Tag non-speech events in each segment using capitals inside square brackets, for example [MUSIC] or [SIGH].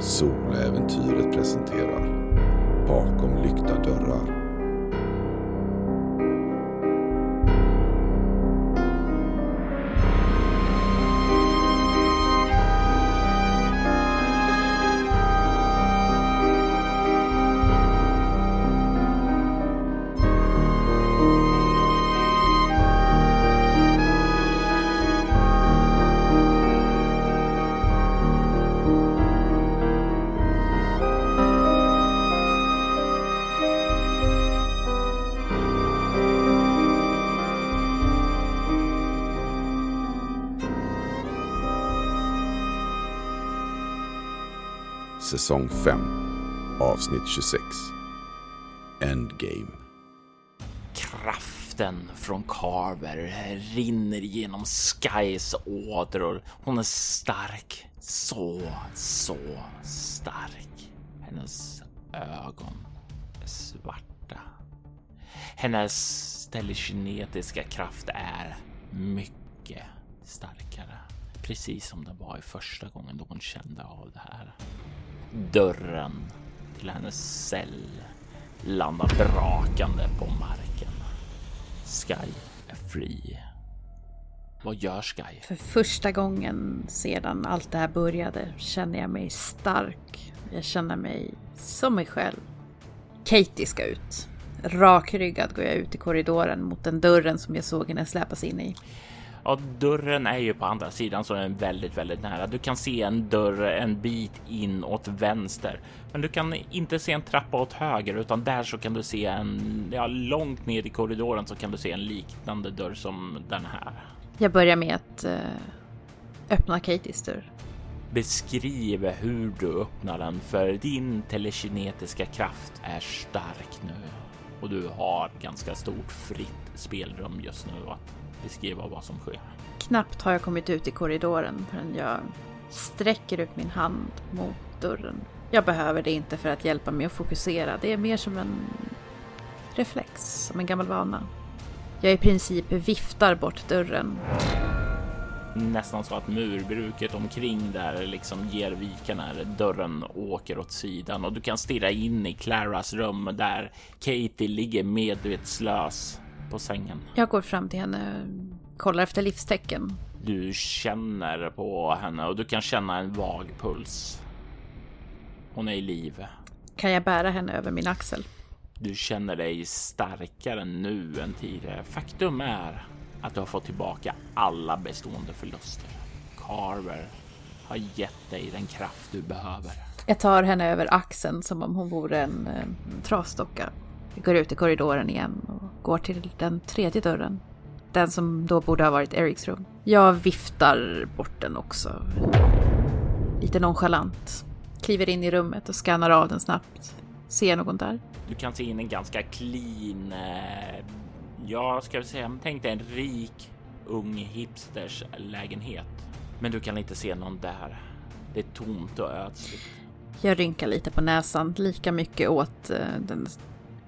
Soläventyret presenterar Bakom lyckta dörrar. Säsong 5 Avsnitt 26 Endgame Kraften från Carver rinner genom Skys ådror. Hon är stark. Så, så stark. Hennes ögon är svarta. Hennes telekinetiska kraft är mycket starkare. Precis som det var i första gången då hon kände av det här. Dörren till hennes cell landar brakande på marken. Sky är fri. Vad gör Sky? För första gången sedan allt det här började känner jag mig stark. Jag känner mig som mig själv. Katie ska ut. Rakryggad går jag ut i korridoren mot den dörren som jag såg henne släpas in i. Ja, dörren är ju på andra sidan så den är väldigt, väldigt nära. Du kan se en dörr en bit in åt vänster, men du kan inte se en trappa åt höger, utan där så kan du se en, ja, långt ner i korridoren så kan du se en liknande dörr som den här. Jag börjar med att uh, öppna Katies dörr. Beskriv hur du öppnar den, för din telekinetiska kraft är stark nu och du har ganska stort fritt spelrum just nu att beskriva vad som sker. Knappt har jag kommit ut i korridoren förrän jag sträcker ut min hand mot dörren. Jag behöver det inte för att hjälpa mig att fokusera. Det är mer som en reflex, som en gammal vana. Jag i princip viftar bort dörren. Nästan så att murbruket omkring där liksom ger vika när dörren åker åt sidan och du kan stirra in i Claras rum där Katie ligger medvetslös på sängen. Jag går fram till henne, kollar efter livstecken. Du känner på henne och du kan känna en vag puls. Hon är i liv. Kan jag bära henne över min axel? Du känner dig starkare nu än tidigare. Faktum är att du har fått tillbaka alla bestående förluster. Carver har gett dig den kraft du behöver. Jag tar henne över axeln som om hon vore en, en trasdocka. Vi går ut i korridoren igen och går till den tredje dörren. Den som då borde ha varit Eriks rum. Jag viftar bort den också. Lite nonchalant. Kliver in i rummet och skannar av den snabbt. Ser någon där? Du kan se in en ganska clean, eh, ja, ska vi säga, tänk dig en rik ung hipsters lägenhet. Men du kan inte se någon där. Det är tomt och ödsligt. Jag rynkar lite på näsan, lika mycket åt eh, den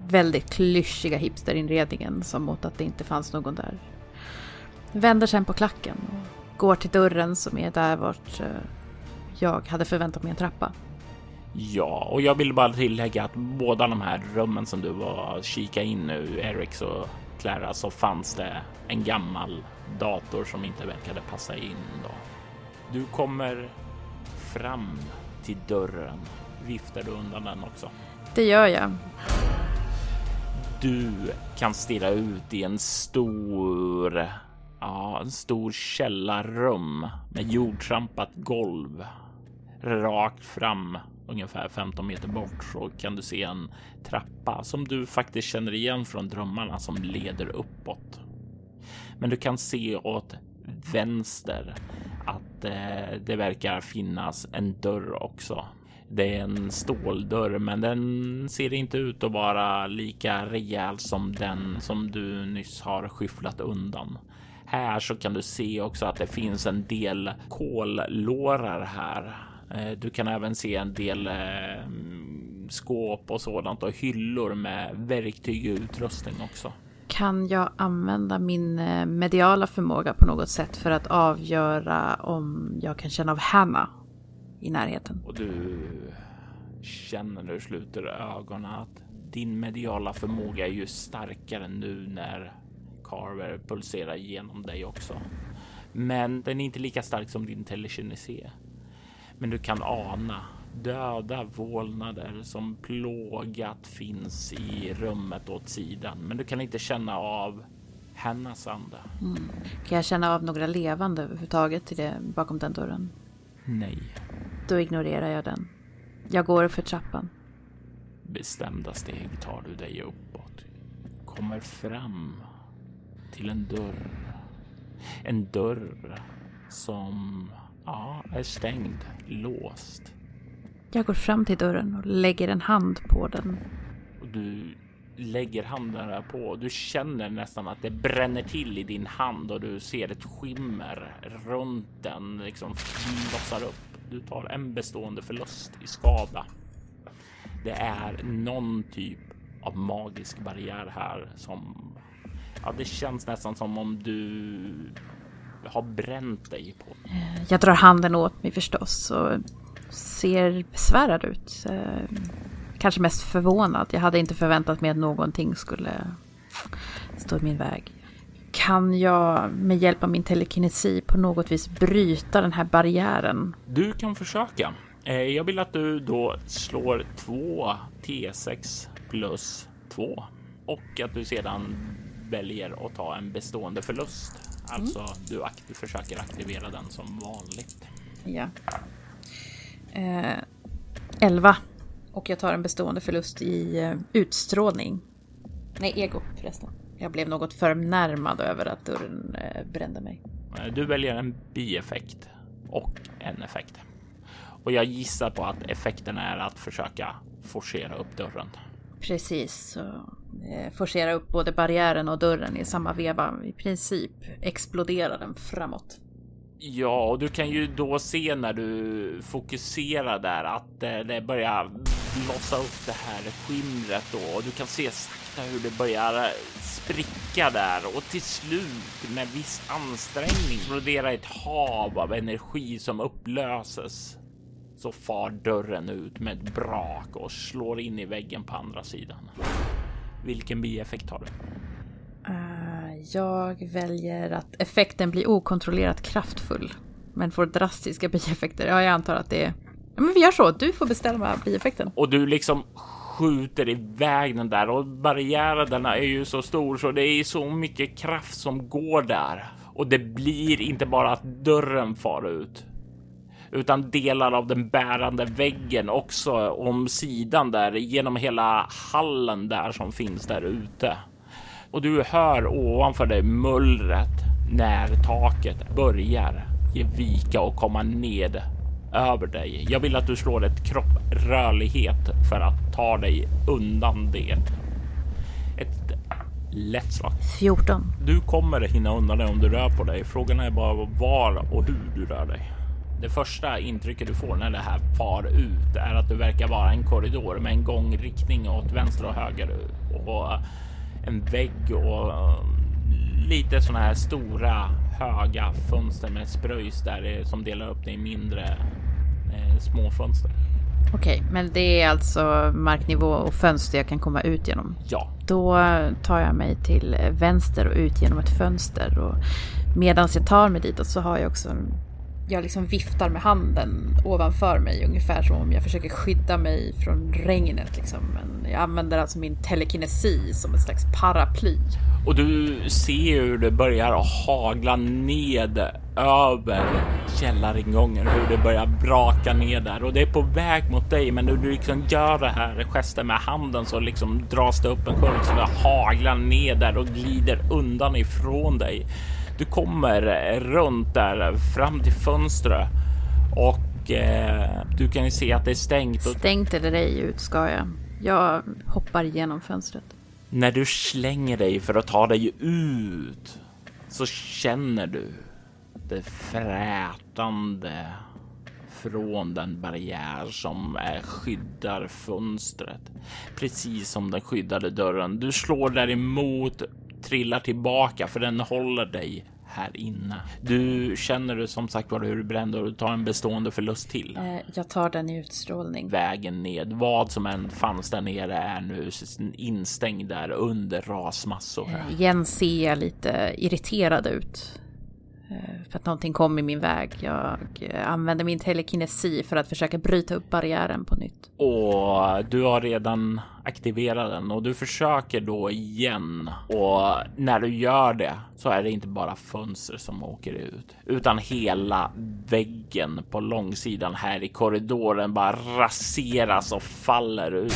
väldigt klyschiga hipsterinredningen som åt att det inte fanns någon där. Vänder sen på klacken och går till dörren som är där vart eh, jag hade förväntat mig en trappa. Ja, och jag vill bara tillägga att båda de här rummen som du var kika in nu, Erics och Clara, så fanns det en gammal dator som inte verkade passa in då. Du kommer fram till dörren. Viftar du undan den också? Det gör jag. Du kan stirra ut i en stor, ja, en stor källarrum med jordtrampat golv. Rakt fram ungefär 15 meter bort så kan du se en trappa som du faktiskt känner igen från drömmarna som leder uppåt. Men du kan se åt vänster att eh, det verkar finnas en dörr också det är en ståldörr, men den ser inte ut att vara lika rejäl som den som du nyss har skyfflat undan. Här så kan du se också att det finns en del kollårar här. Eh, du kan även se en del eh, skåp och sådant och hyllor med verktyg och utrustning också. Kan jag använda min eh, mediala förmåga på något sätt för att avgöra om jag kan känna av Hanna i närheten. Och du känner när du sluter ögonen att din mediala förmåga är ju starkare nu när Carver pulserar genom dig också. Men den är inte lika stark som din telekinesi. Men du kan ana döda vålnader som plågat finns i rummet åt sidan. Men du kan inte känna av hennes ande. Mm. Kan jag känna av några levande överhuvudtaget i det, bakom den dörren? Nej. Då ignorerar jag den. Jag går för trappan. Bestämda steg tar du dig uppåt. Kommer fram till en dörr. En dörr som ja, är stängd, låst. Jag går fram till dörren och lägger en hand på den. Och du lägger handen på. Du känner nästan att det bränner till i din hand och du ser ett skimmer runt den liksom blossar upp. Du tar en bestående förlust i skada. Det är någon typ av magisk barriär här som ja, det känns nästan som om du har bränt dig på. Jag drar handen åt mig förstås och ser besvärad ut. Eh, Kanske mest förvånad. Jag hade inte förväntat mig att någonting skulle stå i min väg. Kan jag med hjälp av min telekinesi på något vis bryta den här barriären? Du kan försöka. Eh, jag vill att du då slår två T6 plus två och att du sedan väljer att ta en bestående förlust. Alltså mm. du aktiv, försöker aktivera den som vanligt. Ja. Eh, 11. Och jag tar en bestående förlust i eh, utstrålning. Nej, ego förresten. Jag blev något förnärmad över att dörren eh, brände mig. Eh, du väljer en bieffekt och en effekt. Och jag gissar på att effekten är att försöka forcera upp dörren. Precis, forcera upp både barriären och dörren i samma veva. I princip explodera den framåt. Ja, och du kan ju då se när du fokuserar där att eh, det börjar blossa upp det här skimret då och du kan se sakta hur det börjar eh, spricka där och till slut med viss ansträngning exploderar ett hav av energi som upplöses. Så far dörren ut med ett brak och slår in i väggen på andra sidan. Vilken bieffekt har du? Uh, jag väljer att effekten blir okontrollerat kraftfull. Men får drastiska [LAUGHS] bieffekter. Ja, jag antar att det är... Ja, men vi gör så. Du får bestämma bieffekten. Och du liksom skjuter iväg den där och barriärerna är ju så stor så det är så mycket kraft som går där. Och det blir inte bara att dörren far ut utan delar av den bärande väggen också om sidan där genom hela hallen där som finns där ute. Och du hör ovanför dig mullret när taket börjar ge vika och komma ned över dig. Jag vill att du slår ett kropprörlighet för att ta dig undan det. Ett lätt slag. 14. Du kommer hinna undan det om du rör på dig. Frågan är bara var och hur du rör dig. Det första intrycket du får när det här far ut är att det verkar vara en korridor med en gångriktning åt vänster och höger och en vägg och lite sådana här stora höga fönster med spröjs där som delar upp det i mindre eh, små fönster. Okej, okay, men det är alltså marknivå och fönster jag kan komma ut genom? Ja. Då tar jag mig till vänster och ut genom ett fönster och medan jag tar mig ditåt så har jag också jag liksom viftar med handen ovanför mig ungefär som om jag försöker skydda mig från regnet. Liksom. Men jag använder alltså min telekinesi som ett slags paraply. Och du ser hur det börjar hagla ned över källaringången, hur det börjar braka ner där och det är på väg mot dig. Men när du liksom gör det här gesten med handen så liksom dras det upp en sköld så det haglar ner där och glider undan ifrån dig. Du kommer runt där fram till fönstret och eh, du kan ju se att det är stängt. Stängt eller ej ut ska jag. Jag hoppar genom fönstret. När du slänger dig för att ta dig ut så känner du det frätande från den barriär som skyddar fönstret. Precis som den skyddade dörren. Du slår däremot, trillar tillbaka för den håller dig här inne. Du känner du som sagt var hur du brände och du tar en bestående förlust till. Eh, jag tar den i utstrålning. Vägen ned, vad som än fanns där nere är nu instängd där under rasmassor. Eh, igen ser jag lite irriterad ut. Eh, för att någonting kom i min väg. Jag eh, använde min telekinesi för att försöka bryta upp barriären på nytt. Och du har redan aktiverat den och du försöker då igen. Och när du gör det så är det inte bara fönster som åker ut utan hela väggen på långsidan här i korridoren bara raseras och faller ut.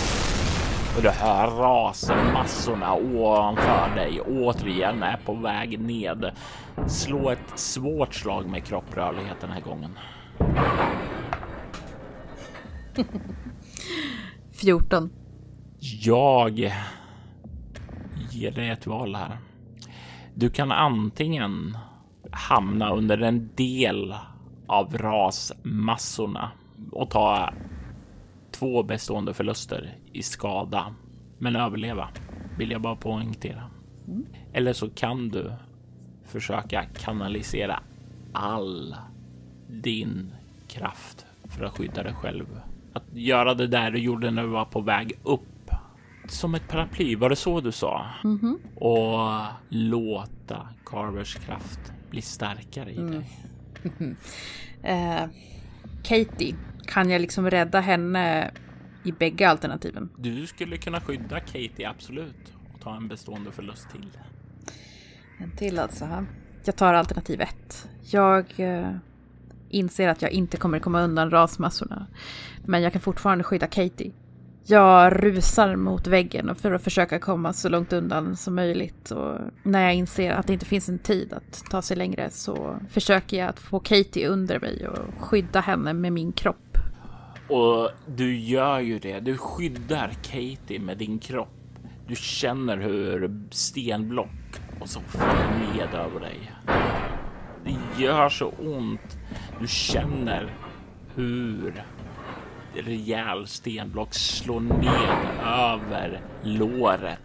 Och du hör rasenmassorna ovanför dig återigen är på väg ned. Slå ett svårt slag med kropprörlighet den här gången. [LAUGHS] 14. Jag ger dig ett val här. Du kan antingen hamna under en del av rasmassorna och ta två bestående förluster i skada, men överleva vill jag bara poängtera. Mm. Eller så kan du försöka kanalisera all din kraft för att skydda dig själv. Att göra det där du gjorde när du var på väg upp som ett paraply, var det så du sa? Mm -hmm. Och låta Carvers kraft bli starkare i mm. dig. [LAUGHS] uh, eh, Katie, kan jag liksom rädda henne i bägge alternativen? Du skulle kunna skydda Katie, absolut. Och ta en bestående förlust till. En till alltså. Jag tar alternativ ett. Jag uh, inser att jag inte kommer komma undan rasmassorna. Men jag kan fortfarande skydda Katie. Jag rusar mot väggen för att försöka komma så långt undan som möjligt. Och när jag inser att det inte finns en tid att ta sig längre så försöker jag att få Katie under mig och skydda henne med min kropp. Och du gör ju det. Du skyddar Katie med din kropp. Du känner hur stenblock och så faller ned över dig. Det gör så ont. Du känner hur rejäl stenblock slår ner över låret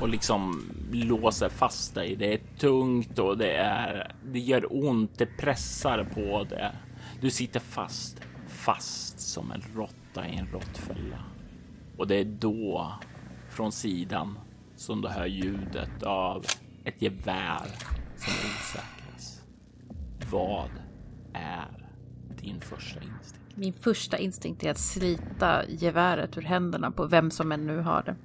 och liksom låser fast dig. Det är tungt och det är. Det gör ont. Det pressar på det. Du sitter fast, fast som en råtta i en råttfälla. Och det är då från sidan som du hör ljudet av ett gevär som osäkras. Vad är din första instinkt? Min första instinkt är att slita geväret ur händerna på vem som än nu har det.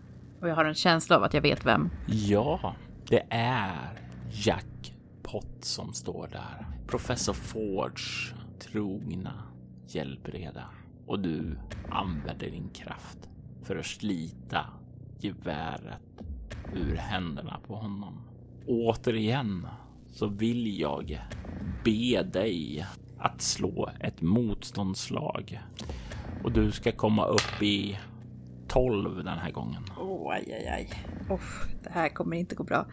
Och jag har en känsla av att jag vet vem. Ja, det är Jack Pott som står där. Professor Fords trogna hjälpreda. Och du använder din kraft för att slita geväret ur händerna på honom. Återigen så vill jag be dig att slå ett motståndslag. Och du ska komma upp i 12 den här gången. Oh, aj, aj, aj. Oh, det här kommer inte gå bra.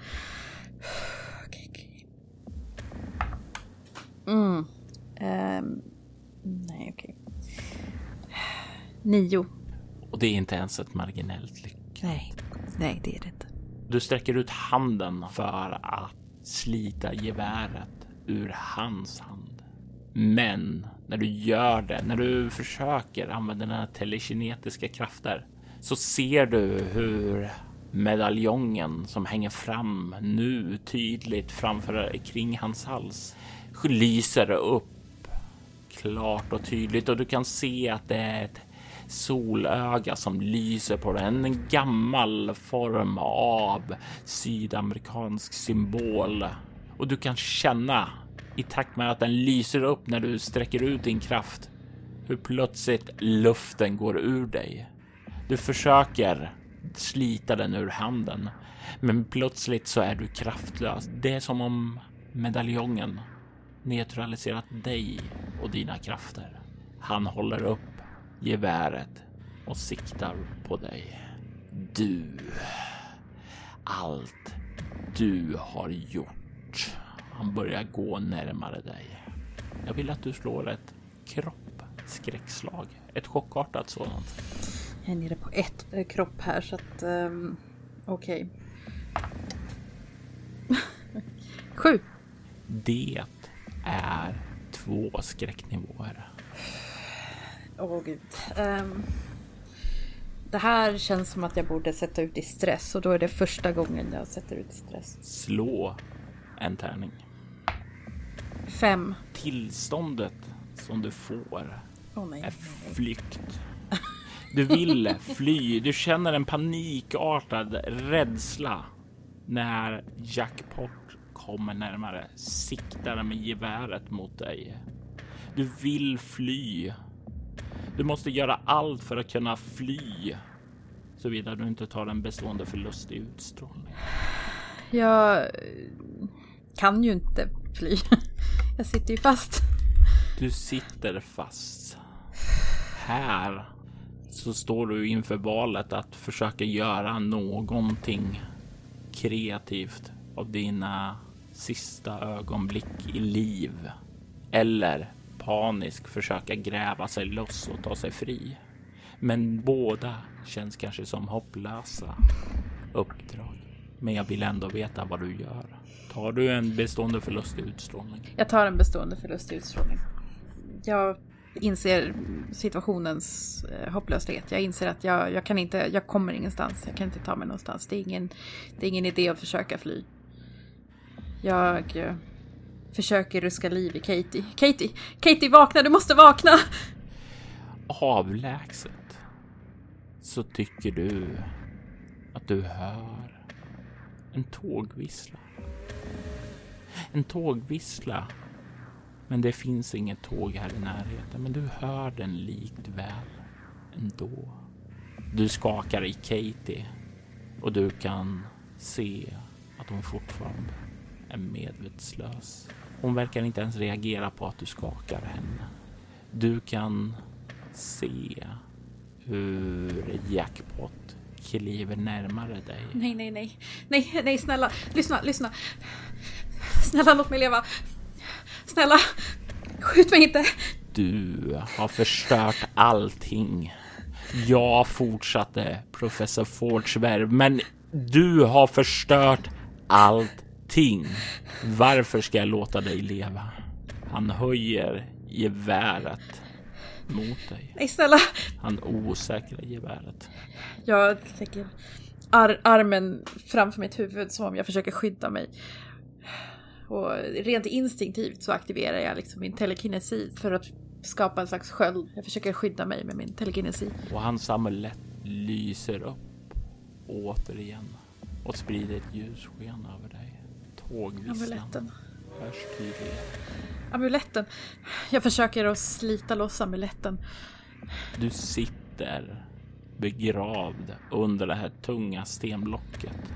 Okay, okay. Mm. Um, nej, okej. Nio. Och det är inte ens ett marginellt lyck. Nej, nej, det är det inte. Du sträcker ut handen för att slita geväret ur hans hand. Men när du gör det, när du försöker använda dina telekinetiska krafter så ser du hur medaljongen som hänger fram nu tydligt framför kring hans hals lyser upp klart och tydligt och du kan se att det är ett solöga som lyser på den. En gammal form av sydamerikansk symbol och du kan känna i takt med att den lyser upp när du sträcker ut din kraft. Hur plötsligt luften går ur dig. Du försöker slita den ur handen, men plötsligt så är du kraftlös. Det är som om medaljongen neutraliserat dig och dina krafter. Han håller upp geväret och siktar på dig. Du. Allt du har gjort han börjar gå närmare dig. Jag vill att du slår ett kroppskräckslag. Ett chockartat sådant. Jag är nere på ett äh, kropp här så att... Um, Okej. Okay. [LAUGHS] Sju. Det är två skräcknivåer. Åh oh, gud. Um, det här känns som att jag borde sätta ut i stress och då är det första gången jag sätter ut i stress. Slå en tärning. Fem. Tillståndet som du får oh, nej, är flykt. Du vill fly. Du känner en panikartad rädsla när Jackpot kommer närmare, siktar med geväret mot dig. Du vill fly. Du måste göra allt för att kunna fly. Såvida du inte tar en bestående förlust i utstrålning. Jag kan ju inte fly. [LAUGHS] Jag sitter ju fast. Du sitter fast. Här så står du inför valet att försöka göra någonting kreativt av dina sista ögonblick i liv. Eller panisk, försöka gräva sig loss och ta sig fri. Men båda känns kanske som hopplösa uppdrag. Men jag vill ändå veta vad du gör. Tar du en bestående förlust i utstrålning? Jag tar en bestående förlust i utstrålning. Jag inser situationens eh, hopplöshet. Jag inser att jag, jag kan inte, jag kommer ingenstans. Jag kan inte ta mig någonstans. Det är ingen, det är ingen idé att försöka fly. Jag eh, försöker ruska liv i Katie. Katie! Katie, vakna! Du måste vakna! Avlägset så tycker du att du hör en tågvissla. En tågvissla. Men det finns inget tåg här i närheten. Men du hör den likt väl ändå. Du skakar i Katie och du kan se att hon fortfarande är medvetslös. Hon verkar inte ens reagera på att du skakar henne. Du kan se hur Jackpot kliver närmare dig. Nej, nej, nej, nej, nej, snälla, lyssna, lyssna. Snälla, låt mig leva. Snälla, skjut mig inte. Du har förstört allting. Jag fortsatte professor Fords värv, men du har förstört allting. Varför ska jag låta dig leva? Han höjer geväret mot dig. Nej, snälla. Han osäkrar geväret. Jag lägger ar armen framför mitt huvud som om jag försöker skydda mig. Och rent instinktivt så aktiverar jag liksom min telekinesi för att skapa en slags sköld. Jag försöker skydda mig med min telekinesi. Och hans amulett lyser upp återigen och sprider ett ljussken över dig. Tydligare. Amuletten. Jag försöker att slita loss amuletten. Du sitter begravd under det här tunga stenblocket.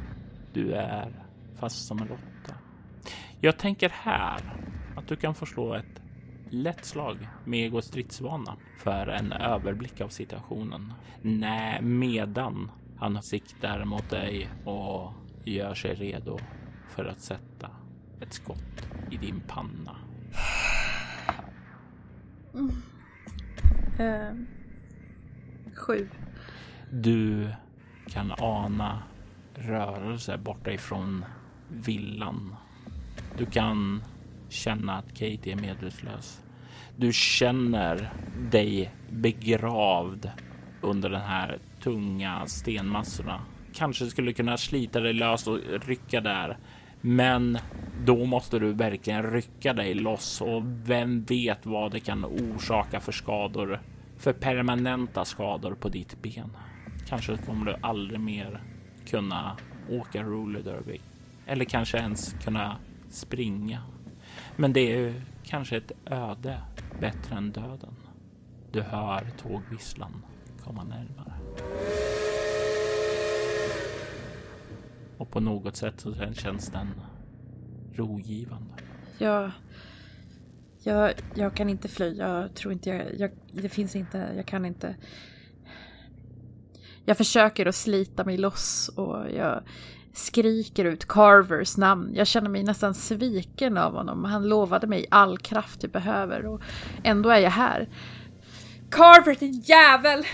Du är fast som en råtta. Jag tänker här att du kan få slå ett lätt slag med ego stridsvana för en överblick av situationen. Nej, medan han siktar mot dig och gör sig redo för att sätta ett skott i din panna. Mm. Uh, sju. Du kan ana rörelse borta ifrån villan. Du kan känna att Katie är medvetslös. Du känner dig begravd under den här tunga stenmassorna. Kanske skulle kunna slita dig lös och rycka där. Men då måste du verkligen rycka dig loss och vem vet vad det kan orsaka för skador, för permanenta skador på ditt ben. Kanske kommer du aldrig mer kunna åka roller derby eller kanske ens kunna springa. Men det är kanske ett öde bättre än döden. Du hör tågvisslan komma närmare. Och på något sätt så känns den rogivande. Ja, jag, jag kan inte fly. Jag tror inte jag, jag, Det finns inte. Jag kan inte. Jag försöker att slita mig loss och jag skriker ut Carvers namn. Jag känner mig nästan sviken av honom. Han lovade mig all kraft jag behöver och ändå är jag här. Carver, din jävel!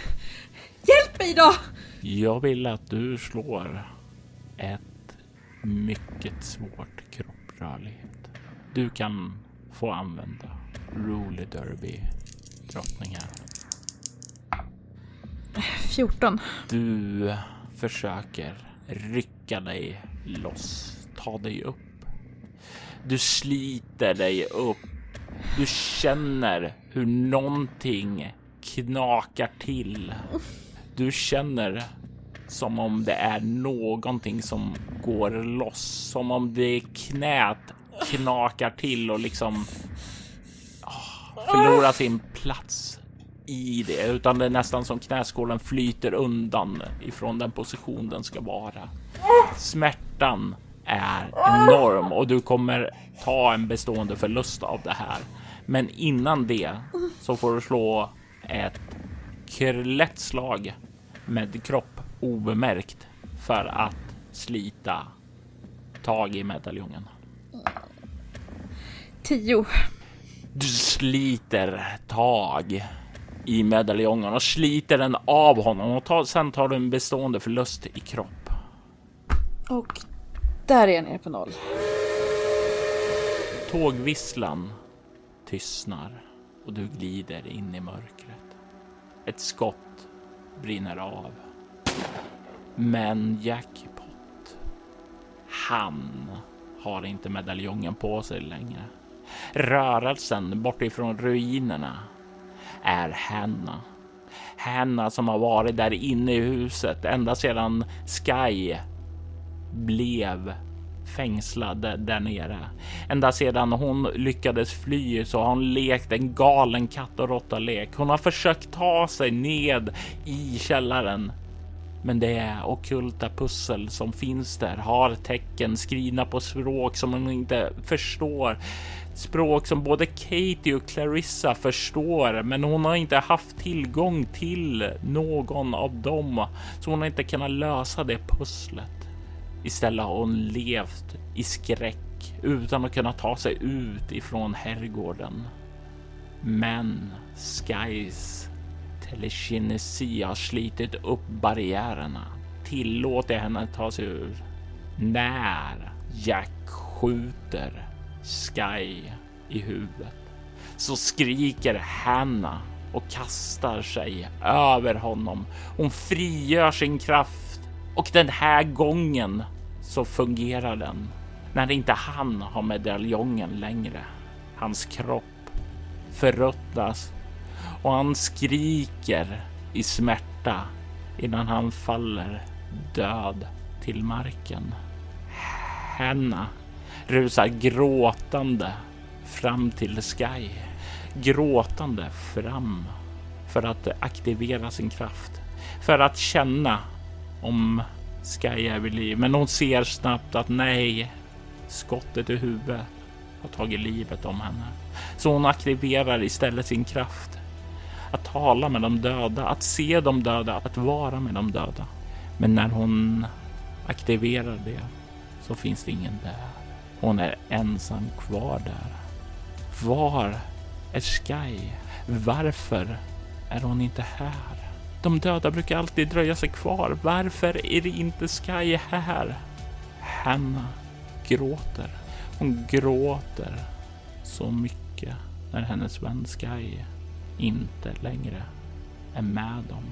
Hjälp mig då! Jag vill att du slår ett mycket svårt kropprörlighet. Du kan få använda Roly Derby drottningen. 14. Du försöker rycka dig loss, ta dig upp. Du sliter dig upp. Du känner hur någonting knakar till. Du känner som om det är någonting som går loss, som om det knät knakar till och liksom oh, förlorar sin plats i det, utan det är nästan som knäskålen flyter undan ifrån den position den ska vara. Smärtan är enorm och du kommer ta en bestående förlust av det här. Men innan det så får du slå ett lätt slag med kropp obemärkt för att slita tag i medaljongen. 10. Du sliter tag i medaljongen och sliter den av honom och tar, sen tar du en bestående förlust i kropp. Och där är jag nere på noll. Tågvisslan tystnar och du glider in i mörkret. Ett skott brinner av. Men Jackpot, han har inte medaljongen på sig längre. Rörelsen bortifrån ruinerna är Hanna. Hanna som har varit där inne i huset ända sedan Sky blev fängslad där nere. Ända sedan hon lyckades fly så har hon lekt en galen katt och råtta lek. Hon har försökt ta sig ned i källaren. Men det är okulta pussel som finns där har tecken skrivna på språk som hon inte förstår. Språk som både Katie och Clarissa förstår, men hon har inte haft tillgång till någon av dem, så hon har inte kunnat lösa det pusslet. Istället har hon levt i skräck utan att kunna ta sig ut ifrån herrgården. Men Skies telekinesi har slitit upp barriärerna, tillåter henne att ta sig ur. När Jack skjuter Sky i huvudet så skriker Hanna och kastar sig över honom. Hon frigör sin kraft och den här gången så fungerar den när inte han har medaljongen längre. Hans kropp förruttnas och han skriker i smärta innan han faller död till marken. Henna rusar gråtande fram till Sky. Gråtande fram för att aktivera sin kraft. För att känna om Sky är vid liv. Men hon ser snabbt att nej, skottet i huvudet har tagit livet om henne. Så hon aktiverar istället sin kraft. Att tala med de döda, att se de döda, att vara med de döda. Men när hon aktiverar det så finns det ingen där. Hon är ensam kvar där. Var är Sky? Varför är hon inte här? De döda brukar alltid dröja sig kvar. Varför är det inte Sky här? Hanna gråter. Hon gråter så mycket när hennes vän Sky inte längre är med dem.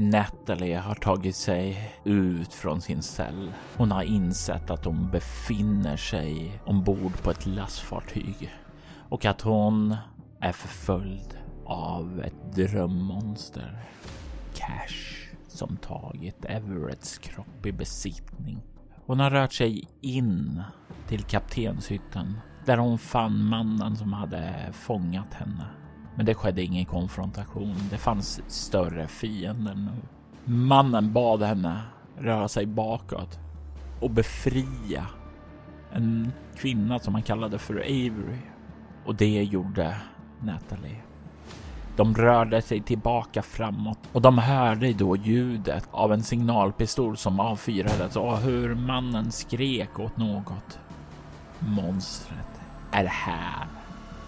Natalie har tagit sig ut från sin cell. Hon har insett att hon befinner sig ombord på ett lastfartyg och att hon är förföljd av ett drömmonster. Cash som tagit Everetts kropp i besittning. Hon har rört sig in till kaptenshytten där hon fann mannen som hade fångat henne. Men det skedde ingen konfrontation. Det fanns större fiender nu. Mannen bad henne röra sig bakåt och befria en kvinna som han kallade för Avery. Och det gjorde Natalie. De rörde sig tillbaka framåt och de hörde då ljudet av en signalpistol som avfyrades och hur mannen skrek åt något. Monstret är här.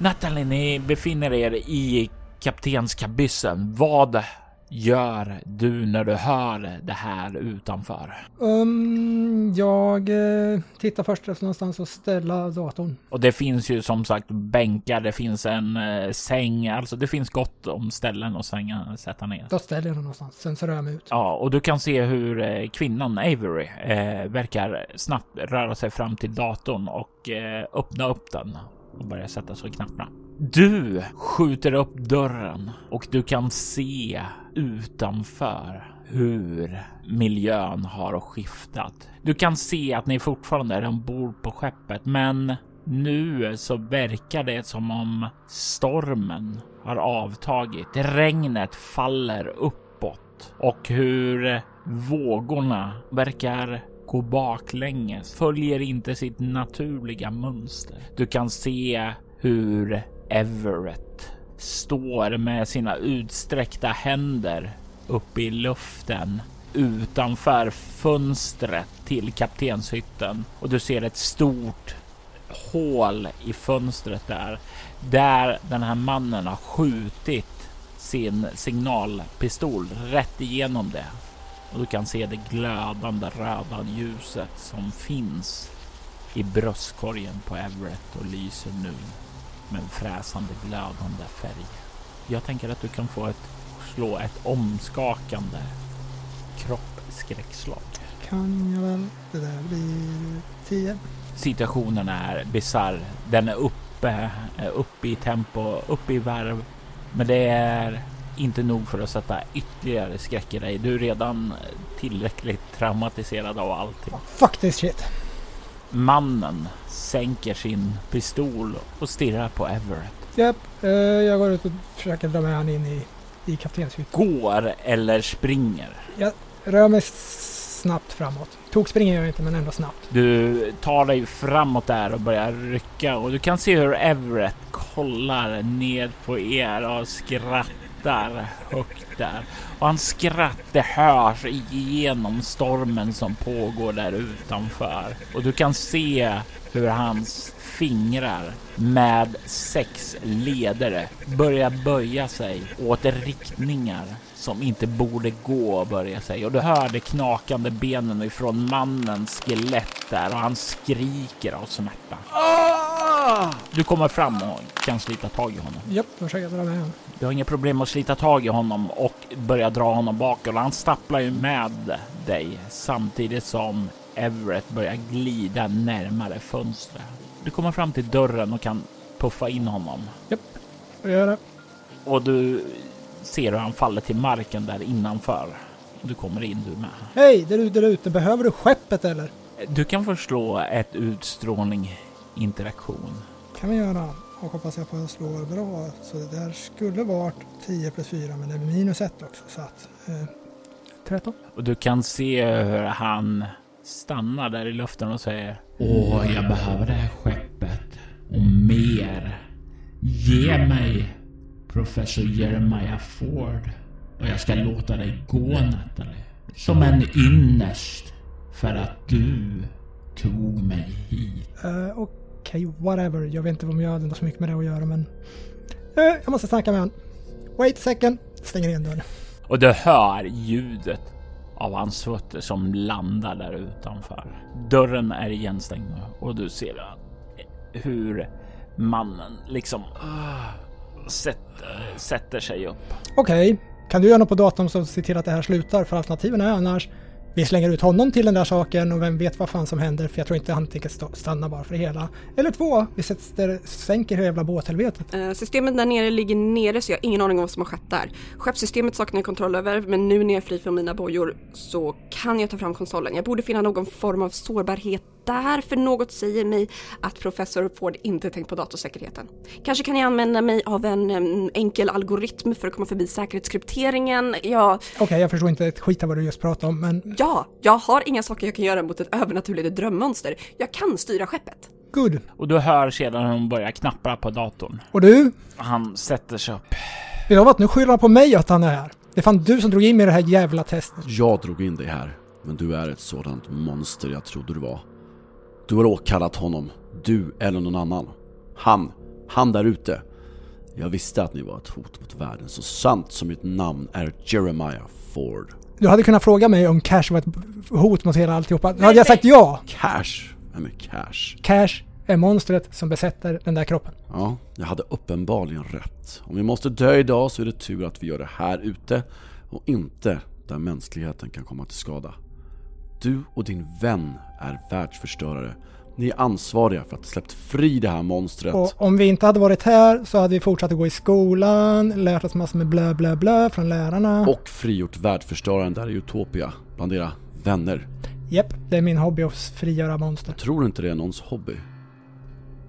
Natalie, ni befinner er i kaptenskabyssen. Vad gör du när du hör det här utanför? Um, jag eh, tittar först efter någonstans att ställa datorn. Och det finns ju som sagt bänkar, det finns en eh, säng, alltså det finns gott om ställen att svänga, sätta ner. Då ställer jag den någonstans, sen så rör jag mig ut. Ja, och du kan se hur eh, kvinnan Avery eh, verkar snabbt röra sig fram till datorn och eh, öppna upp den och börjar sätta sig i knapparna. Du skjuter upp dörren och du kan se utanför hur miljön har skiftat. Du kan se att ni fortfarande är ombord på skeppet, men nu så verkar det som om stormen har avtagit. Regnet faller uppåt och hur vågorna verkar gå baklänges, följer inte sitt naturliga mönster. Du kan se hur Everett står med sina utsträckta händer uppe i luften utanför fönstret till kaptenshytten och du ser ett stort hål i fönstret där, där den här mannen har skjutit sin signalpistol rätt igenom det. Och du kan se det glödande röda ljuset som finns i bröstkorgen på Everett och lyser nu med en fräsande glödande färg. Jag tänker att du kan få ett slå ett omskakande kroppskräckslag. Kan jag väl. Det där blir 10. Situationen är bisarr. Den är uppe, uppe i tempo, uppe i värv. Men det är inte nog för att sätta ytterligare skräck i dig. Du är redan tillräckligt traumatiserad av allting. Fuck this shit. Mannen sänker sin pistol och stirrar på Everett. Japp, eh, jag går ut och försöker dra med han in i, i kaptenshytten. Går eller springer. Jag rör mig snabbt framåt. Tog springer jag inte men ändå snabbt. Du tar dig framåt där och börjar rycka och du kan se hur Everett kollar ned på er och skrattar högt där. Och hans skratt det hörs igenom stormen som pågår där utanför. Och du kan se hur hans fingrar med sex ledare börjar böja sig åt riktningar som inte borde gå och börja sig. Och du hör de knakande benen ifrån mannens skelett där och han skriker av smärta. Du kommer fram och kan slita tag i honom. Japp, då försöker jag dra med honom. Du har inga problem att slita tag i honom och börja dra honom bakåt. Han stapplar ju med dig samtidigt som Everett börjar glida närmare fönstret. Du kommer fram till dörren och kan puffa in honom Och gör det. och du ser hur han faller till marken där innanför. Du kommer in du med. Hej, där ute, där ute. Behöver du skeppet eller? Du kan förslå ett utstrålning interaktion. kan vi göra. Och hoppas jag på att jag slår bra. Så det där skulle varit 10 plus 4 men det är minus 1 också. Så att... Eh, 13. Och du kan se hur han stannar där i luften och säger Åh, jag behöver det här skeppet och mer. Ge mig professor Jeremiah Ford och jag ska låta dig gå Natalie. Som en ynnest för att du tog mig hit. Uh, Okej, whatever. Jag vet inte om jag hade så mycket med det att göra men... Eh, jag måste snacka med honom. Wait a second. Stänger igen dörren. Och du hör ljudet av hans fötter som landar där utanför. Dörren är igenstängd och du ser hur mannen liksom uh, sätter, sätter sig upp. Okej, kan du göra något på datorn som ser till att det här slutar? För alternativen är annars vi slänger ut honom till den där saken och vem vet vad fan som händer för jag tror inte han tänker stanna bara för det hela. Eller två, vi sätter, sänker hela jävla båthelvetet. Eh, Systemet där nere ligger nere så jag har ingen aning om vad som har skett där. Skeppssystemet saknar jag kontroll över men nu när jag är fri från mina bojor så kan jag ta fram konsolen. Jag borde finna någon form av sårbarhet där för något säger mig att professor Ford inte tänkt på datorsäkerheten. Kanske kan jag använda mig av en enkel algoritm för att komma förbi säkerhetskrypteringen. Ja, Okej, jag förstår inte ett skit av vad du just pratade om men ja, jag har inga saker jag kan göra mot ett övernaturligt drömmonster. Jag kan styra skeppet. good. Och du hör sedan hon börjar knappra på datorn. Och du? Han sätter sig upp. Vet du vad? Nu skyller han på mig att han är här. Det är fan du som drog in mig i det här jävla testet. Jag drog in dig här, men du är ett sådant monster jag trodde du var. Du har åkallat honom, du eller någon annan. Han, han där ute. Jag visste att ni var ett hot mot världen, så sant som mitt namn är Jeremiah Ford. Du hade kunnat fråga mig om Cash var ett hot mot hela alltihopa. Då hade jag sagt ja! Cash! Vem är Cash? Cash är monstret som besätter den där kroppen. Ja, jag hade uppenbarligen rätt. Om vi måste dö idag så är det tur att vi gör det här ute och inte där mänskligheten kan komma till skada. Du och din vän är världsförstörare. Ni är ansvariga för att släppt fri det här monstret. Och om vi inte hade varit här så hade vi fortsatt att gå i skolan, lärt oss massor med blö blö blö från lärarna. Och frigjort världsförstöraren där i Utopia, bland era vänner. Japp, det är min hobby att frigöra monster. Jag tror inte det är någons hobby.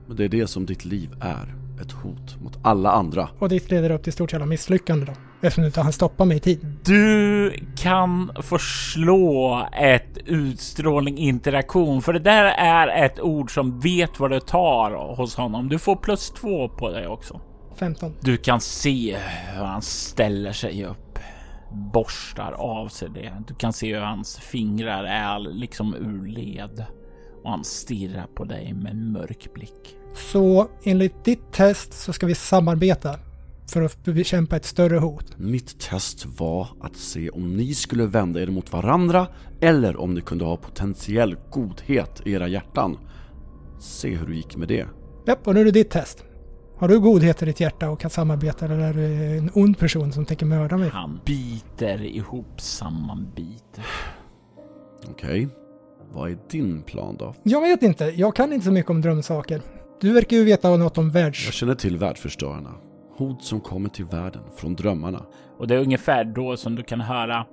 Men det är det som ditt liv är. Ett hot mot alla andra. Och det leder upp till stort jävla misslyckande då. Eftersom du inte hann stoppa mig i tid. Du kan få slå ett utstrålning interaktion, för det där är ett ord som vet vad det tar hos honom. Du får plus två på det också. 15. Du kan se hur han ställer sig upp, borstar av sig det. Du kan se hur hans fingrar är liksom ur led och han stirrar på dig med en mörk blick. Så enligt ditt test så ska vi samarbeta för att bekämpa ett större hot. Mitt test var att se om ni skulle vända er mot varandra eller om ni kunde ha potentiell godhet i era hjärtan. Se hur det gick med det. Japp, och nu är det ditt test. Har du godhet i ditt hjärta och kan samarbeta eller är du en ond person som tänker mörda mig? Han biter ihop sammanbiter. Okej, vad är din plan då? Jag vet inte, jag kan inte så mycket om drömsaker. Du verkar ju veta något om världs... Jag känner till världsförstörarna. Hot som kommer till världen från drömmarna. Och det är ungefär då som du kan höra.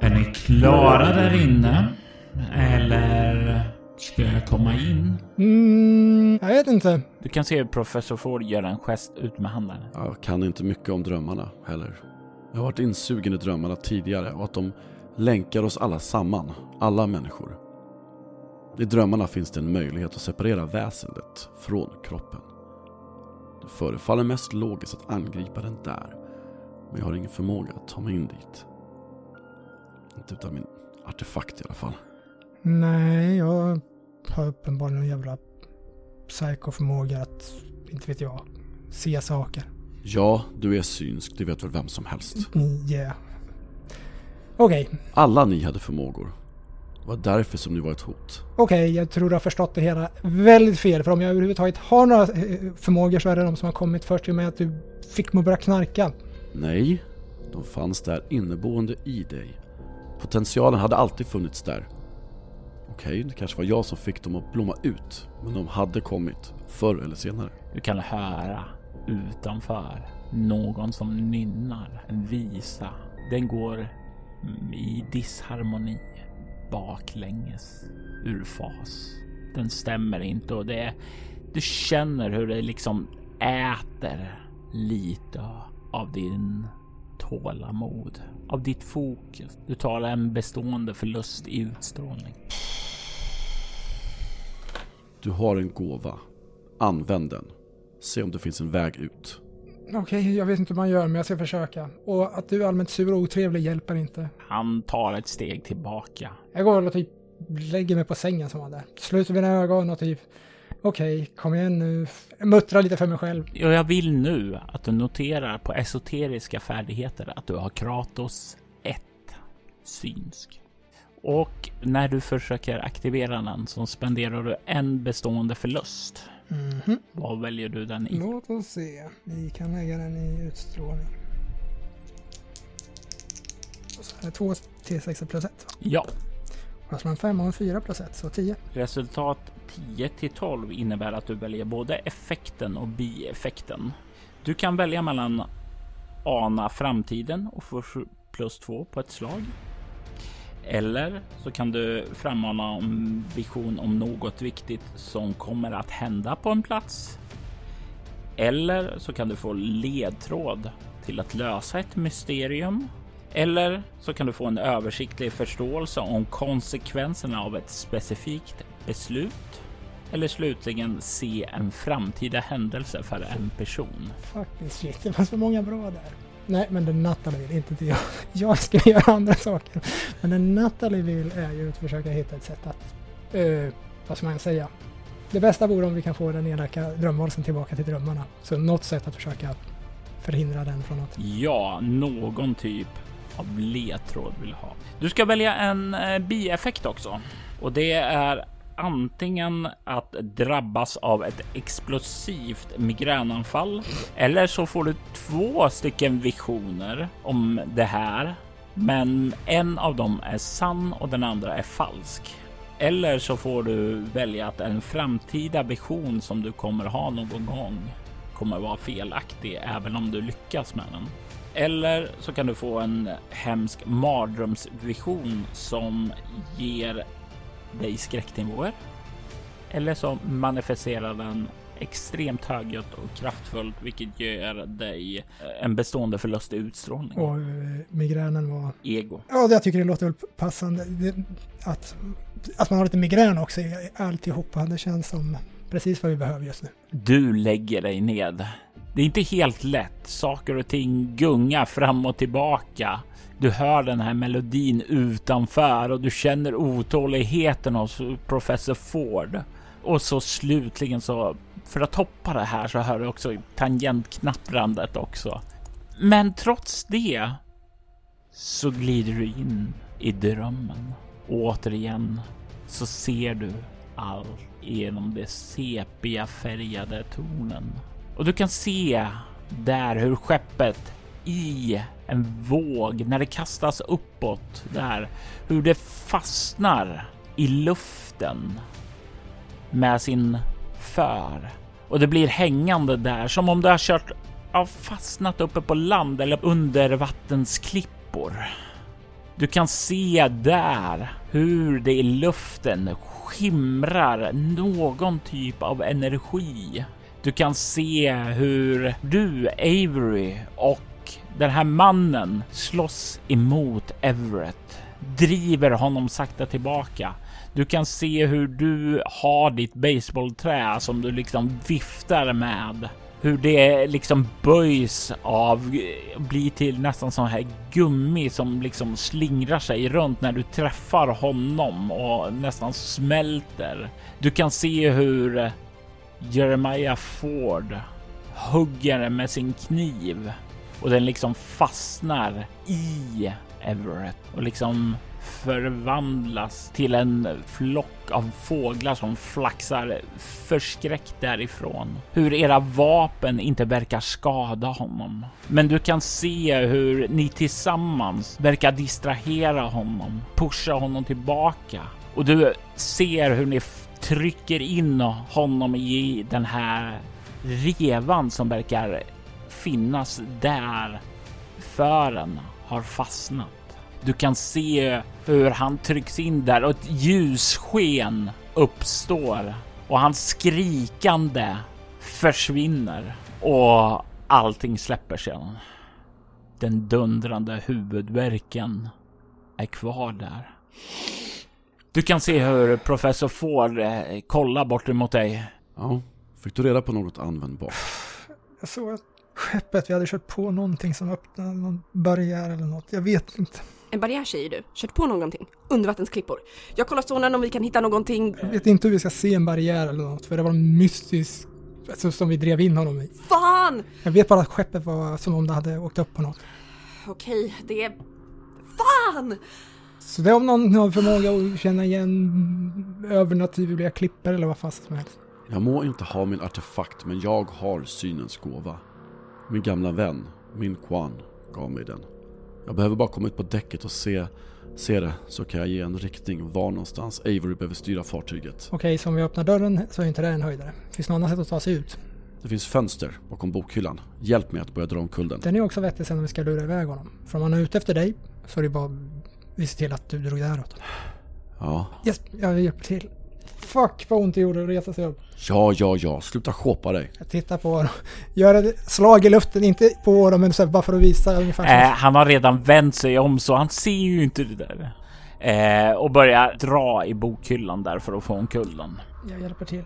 Är ni klara där inne? Eller ska jag komma in? Mm, jag vet inte. Du kan se hur professor Ford gör en gest ut med handen. Jag kan inte mycket om drömmarna heller. Jag har varit insugen i drömmarna tidigare och att de länkar oss alla samman, alla människor. I drömmarna finns det en möjlighet att separera väsendet från kroppen. Förefaller mest logiskt att angripa den där, men jag har ingen förmåga att ta mig in dit. Inte utan min artefakt i alla fall. Nej, jag har uppenbarligen en jävla psykoförmåga att, inte vet jag, se saker. Ja, du är synsk, det vet väl vem som helst. Yeah. Okej, Alla ni hade förmågor. Det var därför som ni var ett hot. okej, jag tror du har förstått det hela väldigt fel. För om jag överhuvudtaget har några eh, förmågor så är det de som har kommit först i och med att du fick mig att börja knarka. Nej, de fanns där inneboende i dig. Potentialen hade alltid funnits där. Okej, det kanske var jag som fick dem att blomma ut, men de hade kommit, förr eller senare. Du kan höra utanför någon som nynnar en visa. Den går i disharmoni, baklänges, ur fas. Den stämmer inte och det du känner hur det liksom äter lite av din tålamod, av ditt fokus. Du tar en bestående förlust i utstrålning. Du har en gåva. Använd den. Se om det finns en väg ut. Okej, jag vet inte hur man gör men jag ska försöka. Och att du är allmänt sur och otrevlig hjälper inte. Han tar ett steg tillbaka. Jag går och typ lägger mig på sängen som var där. Sluter mina ögon och typ Okej, kom igen nu. Jag muttrar lite för mig själv. Och jag vill nu att du noterar på esoteriska färdigheter att du har Kratos 1 synsk. Och när du försöker aktivera den så spenderar du en bestående förlust. Mhm. Vad väljer du den i? Låt oss se. Vi kan lägga den i utstrålning. Och så är det två T6 plus 1. Ja, Och så har en 5 och en 4 plus 1, så 10. resultat 10 till 12 innebär att du väljer både effekten och bieffekten. Du kan välja mellan ana framtiden och få plus 2 på ett slag. Eller så kan du frammana en vision om något viktigt som kommer att hända på en plats. Eller så kan du få ledtråd till att lösa ett mysterium. Eller så kan du få en översiktlig förståelse om konsekvenserna av ett specifikt beslut. Eller slutligen se en framtida händelse för en person. Fucking shit, det var så många bra där. Nej, men det Natalie vill, inte jag. [LAUGHS] Jag ska göra andra saker. Men det Natalie vill är ju att försöka hitta ett sätt att, uh, vad ska man säga? Det bästa vore om vi kan få den elaka drömvalsen tillbaka till drömmarna. Så något sätt att försöka förhindra den från att... Ja, någon typ av ledtråd vill ha. Du ska välja en eh, bieffekt också och det är antingen att drabbas av ett explosivt migränanfall eller så får du två stycken visioner om det här. Men en av dem är sann och den andra är falsk. Eller så får du välja att en framtida vision som du kommer ha någon gång kommer vara felaktig även om du lyckas med den. Eller så kan du få en hemsk mardrömsvision som ger dig skräcknivåer. Eller så manifesterar den extremt högljutt och kraftfullt, vilket ger dig en bestående förlust i utstrålning. Och uh, migränen var... Ego. Ja, jag tycker det låter väl passande. Att, att man har lite migrän också i alltihopa. Det känns som precis vad vi behöver just nu. Du lägger dig ned. Det är inte helt lätt. Saker och ting gungar fram och tillbaka. Du hör den här melodin utanför och du känner otåligheten hos professor Ford. Och så slutligen så, för att toppa det här så hör du också tangentknapprandet också. Men trots det så glider du in i drömmen. Och återigen så ser du allt genom de sepia färgade tornen. Och du kan se där hur skeppet i en våg när det kastas uppåt där, hur det fastnar i luften med sin för och det blir hängande där som om det har kört ja, fastnat uppe på land eller under vattensklippor. Du kan se där hur det i luften skimrar någon typ av energi. Du kan se hur du, Avery och den här mannen slåss emot Everett, driver honom sakta tillbaka. Du kan se hur du har ditt baseballträ som du liksom viftar med. Hur det liksom böjs av, blir till nästan sån här gummi som liksom slingrar sig runt när du träffar honom och nästan smälter. Du kan se hur Jeremiah Ford hugger med sin kniv och den liksom fastnar i Everett och liksom förvandlas till en flock av fåglar som flaxar förskräckt därifrån. Hur era vapen inte verkar skada honom. Men du kan se hur ni tillsammans verkar distrahera honom, pusha honom tillbaka och du ser hur ni trycker in honom i den här revan som verkar finnas där fören har fastnat. Du kan se hur han trycks in där och ett ljussken uppstår och hans skrikande försvinner och allting släpper sedan. Den dundrande huvudvärken är kvar där. Du kan se hur professor Ford eh, kollar bort emot dig. Ja, fick du reda på något användbart? Jag såg att skeppet, vi hade kört på någonting som öppnade någon barriär eller något. Jag vet inte. En barriär säger du? Kört på någonting? Undervattensklippor? Jag kollar sonen om vi kan hitta någonting. Jag vet inte hur vi ska se en barriär eller något, för det var mystiskt alltså, som vi drev in honom i. Fan! Jag vet bara att skeppet var som om det hade åkt upp på något. Okej, det är... Fan! Så det är om någon har förmåga att känna igen övernaturliga klipper eller vad fast som helst. Jag må inte ha min artefakt, men jag har synens gåva. Min gamla vän, min Kwan, gav mig den. Jag behöver bara komma ut på däcket och se, se det, så kan jag ge en riktning var någonstans Avery behöver styra fartyget. Okej, så om vi öppnar dörren så är inte det en höjdare. Finns det något annat sätt att ta sig ut? Det finns fönster bakom bokhyllan. Hjälp mig att börja dra omkull den. Den är också vettig sen om vi ska lura iväg honom. För om han är ute efter dig så är det bara vi ser till att du drog däråt. Ja. Yes, jag hjälper till. Fuck vad ont det gjorde att resa sig upp. Ja, ja, ja. Sluta shoppa dig. Jag tittar på honom. Gör ett slag i luften, inte på honom men så här, bara för att visa ungefär. Eh, han har redan vänt sig om så han ser ju inte det där. Eh, och börjar dra i bokhyllan där för att få omkull den. Jag hjälper till.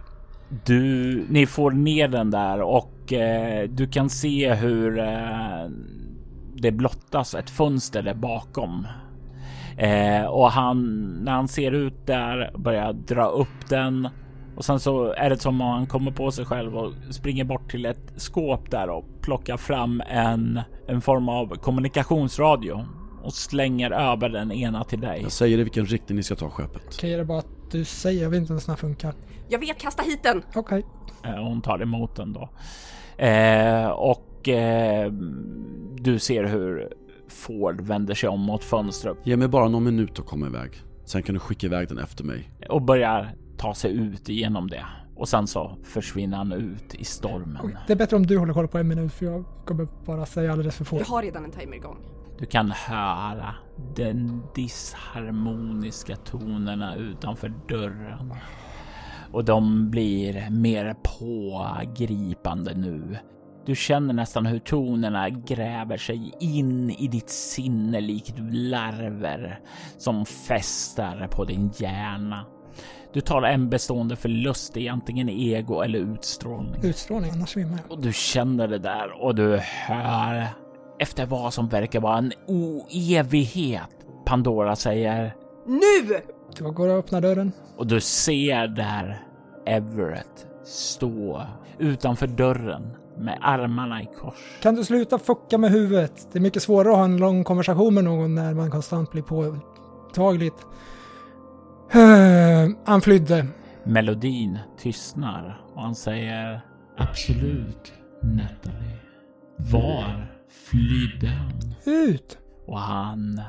Du, ni får ner den där och eh, du kan se hur eh, det blottas ett fönster där bakom. Eh, och han, när han ser ut där, börjar dra upp den och sen så är det som om han kommer på sig själv och springer bort till ett skåp där och plockar fram en, en form av kommunikationsradio och slänger över den ena till dig. Jag säger i vilken riktning ni ska ta skeppet. Okej, är det bara att du säger? Jag vet inte ens när det funkar. Jag vet, kasta hit den! Okej. Eh, Hon tar emot den då. Eh, och eh, du ser hur Ford vänder sig om mot fönstret Ge mig bara någon minut att komma iväg. Sen kan du skicka iväg den efter mig. och börjar ta sig ut igenom det. Och sen så försvinner han ut i stormen. Det är bättre om du håller koll på en minut för jag kommer bara säga alldeles för Jag fort. har redan en timer igång. Du kan höra den disharmoniska tonerna utanför dörren. Och de blir mer pågripande nu. Du känner nästan hur tonerna gräver sig in i ditt sinne likt larver som fästar på din hjärna. Du tar en bestående förlust i antingen ego eller utstrålning. Utstrålning, annars svimmar jag. Och du känner det där och du hör efter vad som verkar vara en oevighet. Pandora säger Nu! Då går jag och öppnar dörren. och du ser där Everett stå utanför dörren med armarna i kors. Kan du sluta fucka med huvudet? Det är mycket svårare att ha en lång konversation med någon när man konstant blir påtagligt. Han flydde. Melodin tystnar och han säger Absolut, Natalie. Var flydde han? Ut! Och han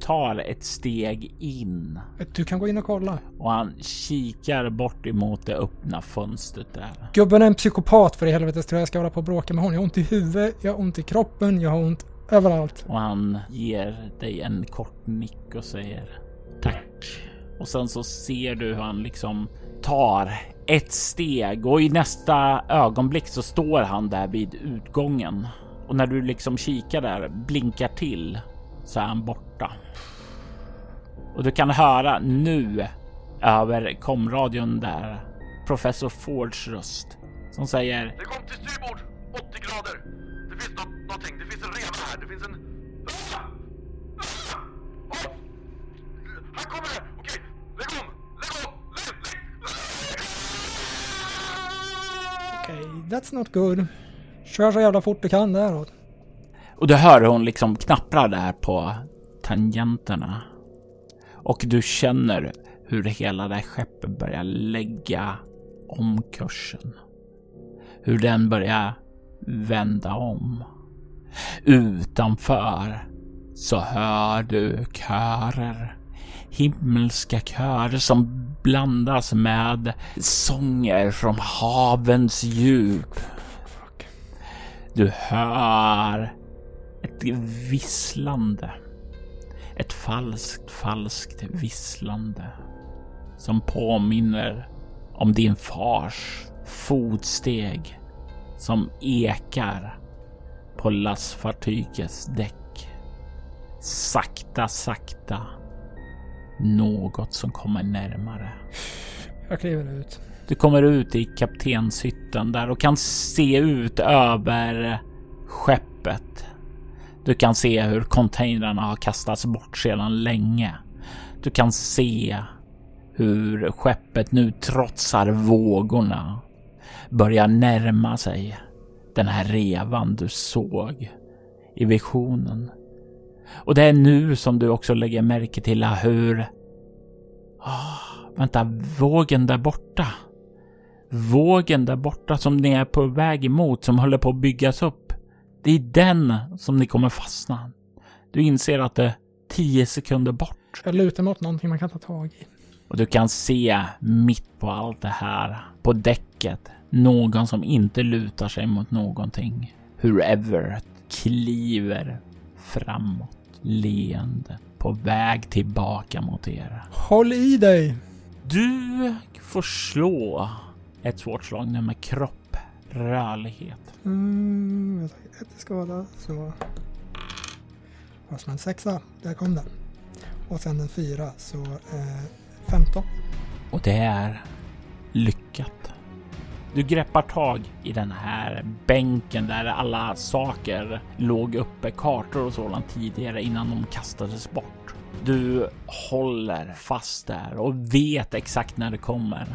tar ett steg in Du kan gå in och kolla. och han kikar bort emot det öppna fönstret där. Gubben är en psykopat för i helvete tror jag jag ska hålla på och bråka med honom. Jag har ont i huvudet, jag har ont i kroppen, jag har ont överallt. Och han ger dig en kort nick och säger tack. Och sen så ser du hur han liksom tar ett steg och i nästa ögonblick så står han där vid utgången. Och när du liksom kikar där, blinkar till, så är han borta. Och du kan höra nu över komradion där professor Fords röst som säger Det kom till styrbord, 80 grader. Det finns något, någonting, det finns en reva här, det finns en... Ah! Ah! Åh! Här kommer det! Okej, lägg om! Lägg om! Lägg, lägg! Okej, that's not good. Kör så jävla fort du kan däråt. Och du hör hon liksom knapprar där på tangenterna. Och du känner hur hela det här skeppet börjar lägga om kursen. Hur den börjar vända om. Utanför så hör du körer. Himmelska körer som blandas med sånger från havens djup. Du hör ett visslande. Ett falskt, falskt visslande. Som påminner om din fars fotsteg som ekar på lastfartygets däck. Sakta, sakta. Något som kommer närmare. Jag kliver ut. Du kommer ut i kaptenshytten där och kan se ut över skeppet. Du kan se hur containrarna har kastats bort sedan länge. Du kan se hur skeppet nu trotsar vågorna. Börjar närma sig den här revan du såg i visionen. Och det är nu som du också lägger märke till hur... Oh, vänta, vågen där borta. Vågen där borta som ni är på väg emot, som håller på att byggas upp. Det är den som ni kommer fastna. Du inser att det är tio sekunder bort. Jag lutar mot någonting man kan ta tag i. Och du kan se mitt på allt det här, på däcket, någon som inte lutar sig mot någonting. Hur Everett kliver framåt, leende, på väg tillbaka mot er. Håll i dig! Du får slå ett svårt slag nu med kropp, rörlighet. Mm, jag tar ett i skada, så... Vad som en sexa, där kom den. Och sen en fyra, så eh, 15. Och det är lyckat. Du greppar tag i den här bänken där alla saker låg uppe, kartor och sådant tidigare innan de kastades bort. Du håller fast där och vet exakt när det kommer.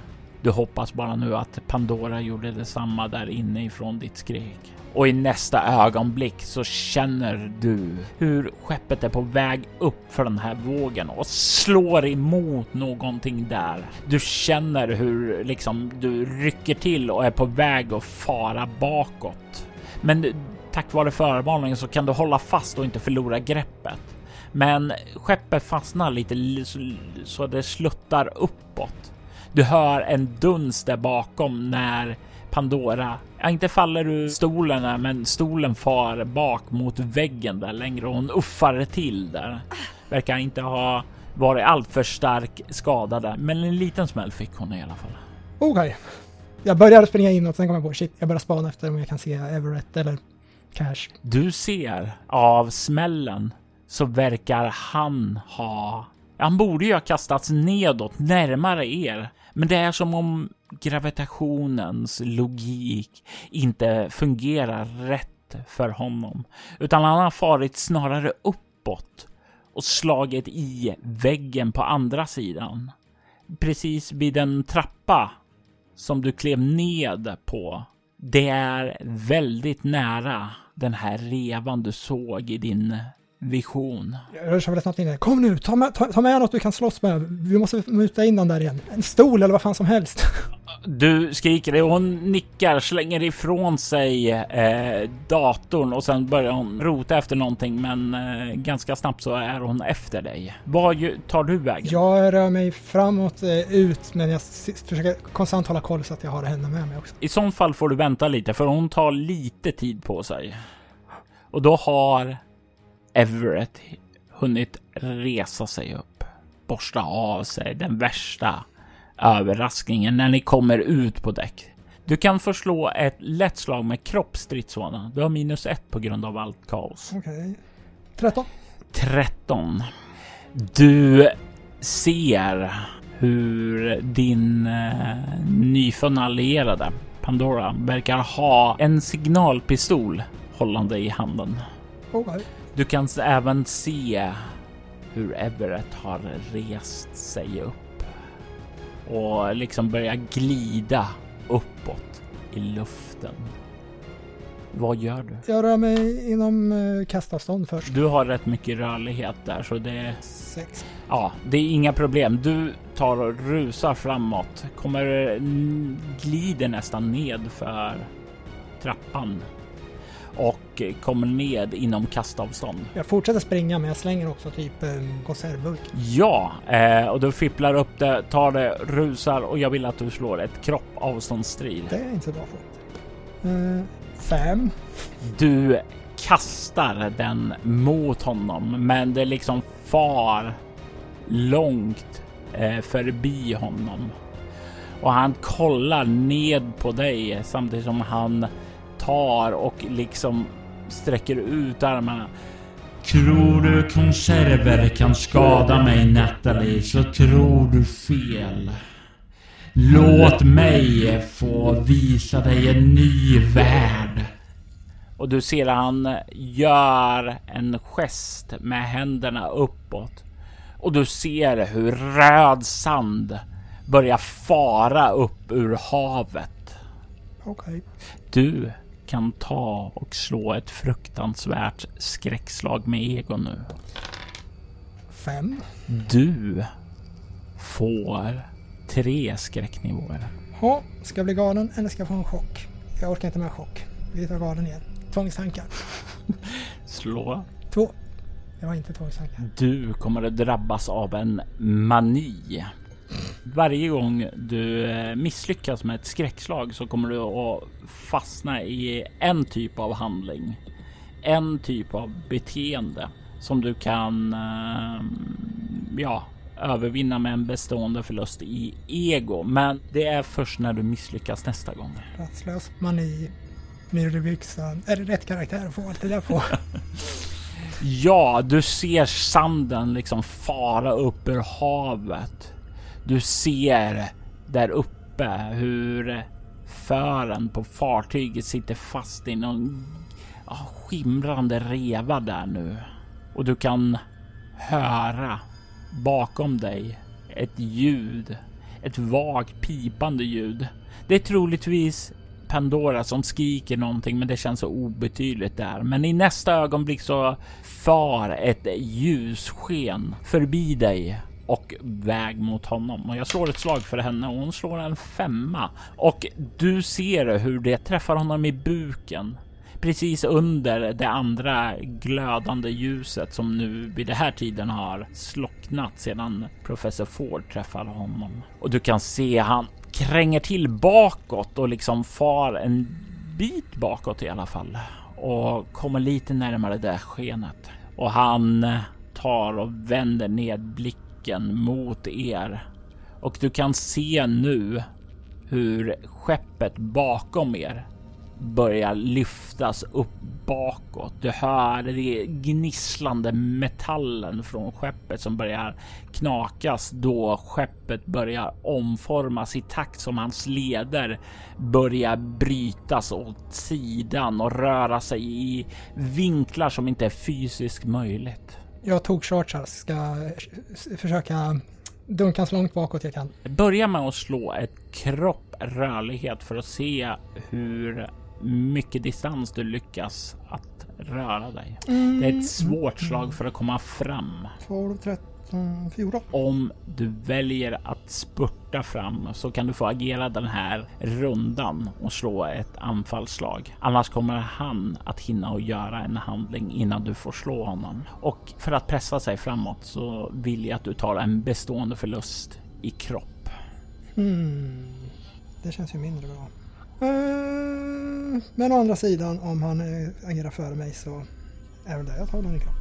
Du hoppas bara nu att Pandora gjorde detsamma där inne ifrån ditt skrik. Och i nästa ögonblick så känner du hur skeppet är på väg upp för den här vågen och slår emot någonting där. Du känner hur liksom du rycker till och är på väg att fara bakåt. Men tack vare förvarningen så kan du hålla fast och inte förlora greppet. Men skeppet fastnar lite så det sluttar uppåt. Du hör en duns där bakom när Pandora, ja, inte faller ur stolen men stolen far bak mot väggen där längre och hon uffar till där. Verkar inte ha varit alltför stark skadade, men en liten smäll fick hon i alla fall. Okej. Okay. Jag börjar springa inåt, sen kommer jag på shit, jag börjar spana efter om jag kan se Everett eller Cash. Du ser av smällen så verkar han ha... Han borde ju ha kastats nedåt närmare er, men det är som om gravitationens logik inte fungerar rätt för honom, utan han har farit snarare uppåt och slagit i väggen på andra sidan. Precis vid den trappa som du klev ned på. Det är väldigt nära den här revan du såg i din vision. Jag kör väl snabbt in Kom nu, ta med, ta, ta med något du kan slåss med. Vi måste muta in den där igen. En stol eller vad fan som helst. [LAUGHS] Du skriker det och hon nickar, slänger ifrån sig eh, datorn och sen börjar hon rota efter någonting. Men eh, ganska snabbt så är hon efter dig. Vad tar du vägen? Jag rör mig framåt, eh, ut, men jag försöker konstant hålla koll så att jag har henne med mig också. I så fall får du vänta lite, för hon tar lite tid på sig. Och då har Everett hunnit resa sig upp, borsta av sig den värsta överraskningen när ni kommer ut på däck. Du kan förslå ett lätt slag med kroppsstridsvana. Du har minus ett på grund av allt kaos. Okej. Okay. 13. 13. Du ser hur din eh, nyfunna allierade Pandora verkar ha en signalpistol hållande i handen. Okay. Du kan även se hur Everett har rest sig upp och liksom börjar glida uppåt i luften. Vad gör du? Jag rör mig inom uh, kastavstånd först. Du har rätt mycket rörlighet där så det... Sex. Ja, det är inga problem. Du tar och rusar framåt. Kommer... Glider nästan ned för trappan och kommer ned inom kastavstånd. Jag fortsätter springa men jag slänger också typ en konservburk. Ja, eh, och du fipplar upp det, tar det, rusar och jag vill att du slår ett kroppavståndsstrid. Det är inte så bra för. Eh, fem. Du kastar den mot honom, men det liksom far långt eh, förbi honom. Och han kollar ned på dig samtidigt som han tar och liksom sträcker ut armarna. Tror du konserver kan skada mig Natalie så tror du fel. Låt mig få visa dig en ny värld. Och du ser han gör en gest med händerna uppåt. Och du ser hur röd sand börjar fara upp ur havet. Okej. Okay. Du kan ta och slå ett fruktansvärt skräckslag med ego nu. Fem. Du får tre skräcknivåer. Ja, ska jag bli galen eller ska jag få en chock? Jag orkar inte med chock. Vi tar galen igen. Tvångstankar. [LAUGHS] Slå. Två. Det var inte tvångstankar. Du kommer att drabbas av en mani. Varje gång du eh, misslyckas med ett skräckslag så kommer du att fastna i en typ av handling. En typ av beteende som du kan eh, ja, övervinna med en bestående förlust i ego. Men det är först när du misslyckas nästa gång. Rastlös, mani, myror i byxan. Är det rätt karaktär att få allt det där på? [LAUGHS] ja, du ser sanden liksom fara upp ur havet. Du ser där uppe hur fören på fartyget sitter fast i någon ja, skimrande reva där nu. Och du kan höra bakom dig ett ljud. Ett vagt pipande ljud. Det är troligtvis Pandora som skriker någonting, men det känns så obetydligt där. Men i nästa ögonblick så far ett ljussken förbi dig och väg mot honom. Och jag slår ett slag för henne och hon slår en femma. Och du ser hur det träffar honom i buken. Precis under det andra glödande ljuset som nu vid den här tiden har slocknat sedan professor Ford träffade honom. Och du kan se han kränger till bakåt och liksom far en bit bakåt i alla fall och kommer lite närmare det skenet. Och han tar och vänder ned blicken mot er och du kan se nu hur skeppet bakom er börjar lyftas upp bakåt. Du hör det gnisslande metallen från skeppet som börjar knakas då skeppet börjar omformas i takt som hans leder börjar brytas åt sidan och röra sig i vinklar som inte är fysiskt möjligt. Jag tog charge ska försöka dunka så långt bakåt jag kan. Börja med att slå ett kropp rörlighet för att se hur mycket distans du lyckas att röra dig. Mm. Det är ett svårt slag för att komma fram. 12, 13, 14. Om du väljer att spurta fram så kan du få agera den här rundan och slå ett anfallslag. Annars kommer han att hinna och göra en handling innan du får slå honom. Och för att pressa sig framåt så vill jag att du tar en bestående förlust i kropp. Mm. Det känns ju mindre bra. Eh, men å andra sidan, om han eh, agerar före mig så är det det jag tar den i kropp.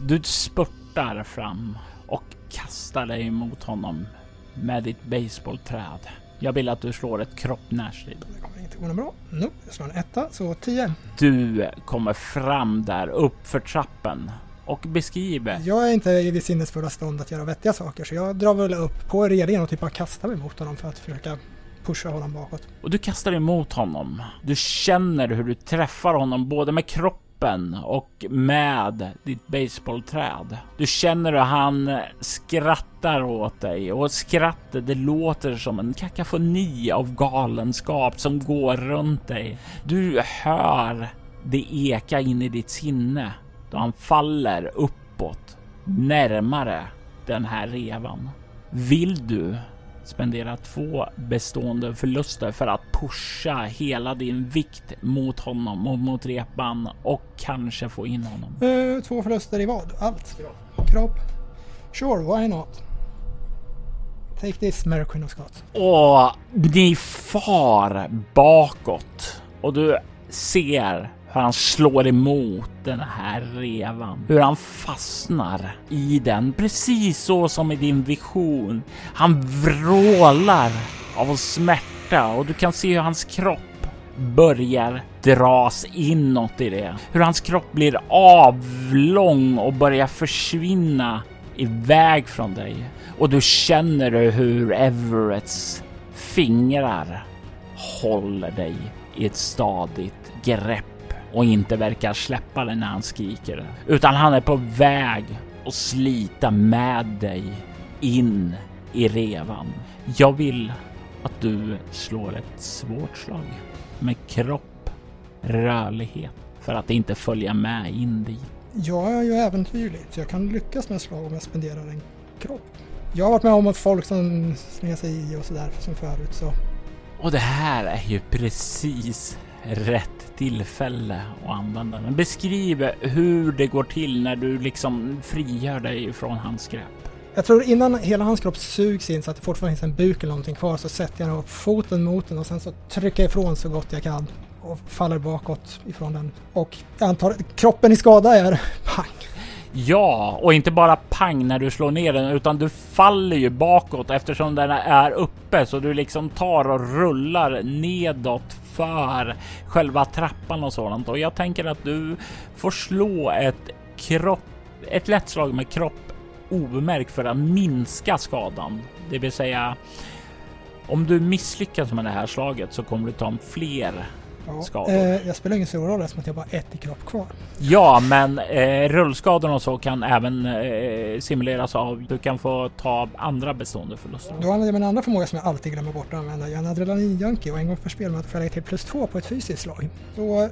Du spurtar fram och kastar dig mot honom med ditt baseballträd. Jag vill att du slår ett kropp närstrid. Det kommer inte gå bra. No, jag slår en etta, så 10. Du kommer fram där upp för trappen och beskriver. Jag är inte i det sinnesfulla stånd att göra vettiga saker så jag drar väl upp på redningen och typ bara kastar mig mot honom för att försöka pusha honom bakåt. Och du kastar emot honom. Du känner hur du träffar honom både med kroppen och med ditt baseballträd. Du känner hur han skrattar åt dig och skrattet det låter som en kakafoni av galenskap som går runt dig. Du hör det eka in i ditt sinne då han faller uppåt närmare den här revan. Vill du spendera två bestående förluster för att pusha hela din vikt mot honom och mot repan och kanske få in honom. Uh, två förluster i vad? Allt? Kropp. Sure, why not? Take this, Mary Queen of Scots. Och ni far bakåt och du ser hur han slår emot den här revan. Hur han fastnar i den, precis så som i din vision. Han vrålar av smärta och du kan se hur hans kropp börjar dras inåt i det. Hur hans kropp blir avlång och börjar försvinna iväg från dig. Och du känner hur Everetts fingrar håller dig i ett stadigt grepp och inte verkar släppa det när han skriker. Utan han är på väg att slita med dig in i revan. Jag vill att du slår ett svårt slag med kropp, rörlighet för att inte följa med in dit. Jag är ju äventyrlig så jag kan lyckas med slag om jag spenderar en kropp. Jag har varit med om att folk som slänger sig i och sådär som förut så. Och det här är ju precis rätt tillfälle att använda den. Beskriv hur det går till när du liksom frigör dig från hans grepp. Jag tror innan hela hans kropp sugs in så att det fortfarande finns en buk eller någonting kvar så sätter jag nog foten mot den och sen så trycker jag ifrån så gott jag kan och faller bakåt ifrån den. Och jag antar kroppen i skada är [LAUGHS] pang. Ja, och inte bara pang när du slår ner den utan du faller ju bakåt eftersom den är uppe så du liksom tar och rullar nedåt för själva trappan och sådant. Och jag tänker att du får slå ett kropp, ett lätt slag med kropp obemärkt för att minska skadan. Det vill säga Om du misslyckas med det här slaget så kommer du ta fler Ja, skador. eh, jag spelar ingen stor roll eftersom att jag bara har ett i kropp kvar. Ja, men eh, rullskador och så kan även eh, simuleras av. Du kan få ta andra bestående förluster. Då använder jag min andra förmåga som jag alltid glömmer bort att använda. Jag är en adrenalinjunkie och en gång per spelmöte får jag lägga till plus två på ett fysiskt slag. Så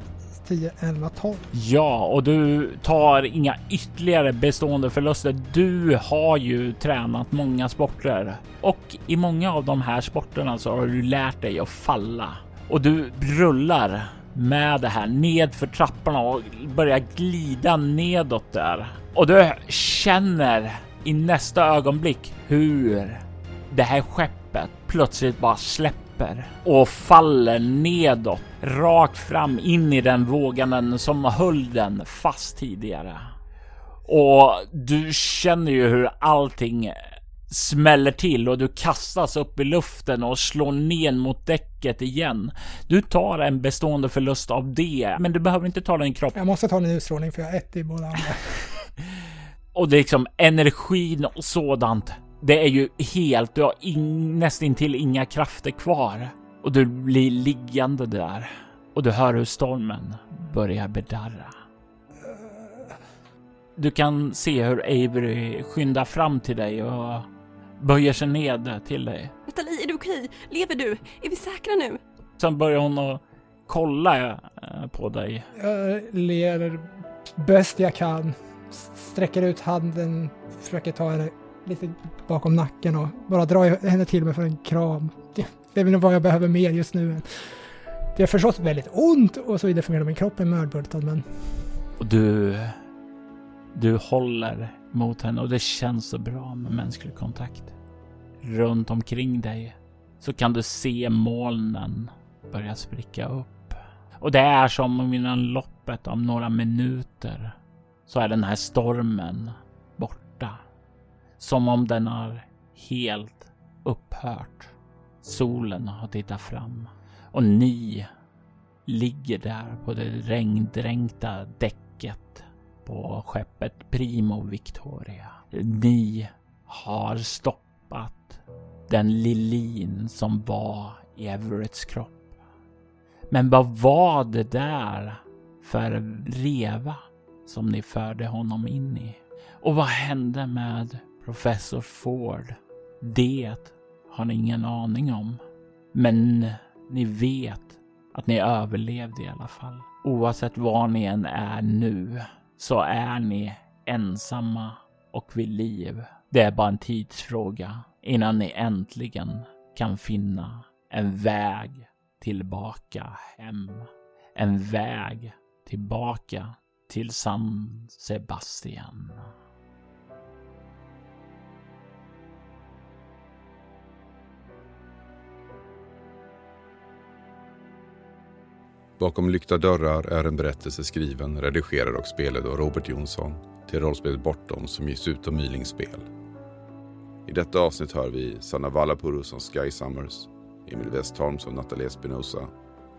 10, 11, 12. Ja, och du tar inga ytterligare bestående förluster. Du har ju tränat många sporter och i många av de här sporterna så har du lärt dig att falla och du rullar med det här nedför trapporna och börjar glida nedåt där. Och du känner i nästa ögonblick hur det här skeppet plötsligt bara släpper och faller nedåt rakt fram in i den vågen som höll den fast tidigare. Och du känner ju hur allting smäller till och du kastas upp i luften och slår ner mot däcket igen. Du tar en bestående förlust av det, men du behöver inte ta den i kroppen. Jag måste ta en utstrålning för jag har ett i båda andra. [LAUGHS] Och det är liksom energin och sådant. Det är ju helt, du har in, nästintill inga krafter kvar. Och du blir liggande där. Och du hör hur stormen börjar bedarra. Du kan se hur Avery skyndar fram till dig och böjer sig ned till dig. Nathalie, är du okej? Lever du? Är vi säkra nu? Sen börjar hon att kolla eh, på dig. Jag ler bäst jag kan. Sträcker ut handen, försöker ta henne lite bakom nacken och bara dra henne till mig för en kram. Det, det är väl vad jag behöver mer just nu. Det är förstås väldigt ont och så vidare för min kropp är mördbultad men Och du... Du håller mot henne och det känns så bra med mänsklig kontakt. Runt omkring dig så kan du se molnen börja spricka upp. Och det är som om inom loppet av några minuter så är den här stormen borta. Som om den har helt upphört. Solen har tittat fram och ni ligger där på det regndränkta däcket på skeppet Primo Victoria. Ni har stoppat den lilin som var i Everetts kropp. Men vad var det där för reva som ni förde honom in i? Och vad hände med professor Ford? Det har ni ingen aning om. Men ni vet att ni överlevde i alla fall. Oavsett var ni än är nu så är ni ensamma och vid liv. Det är bara en tidsfråga innan ni äntligen kan finna en väg tillbaka hem. En väg tillbaka till San Sebastian. Bakom lyckta dörrar är en berättelse skriven, redigerad och spelad av Robert Jonsson till rollspelet Bortom som ges ut av Mylings spel. I detta avsnitt hör vi Sanna Vallapuro som Sky Summers, Emil Westholm som Nathalie Espinosa,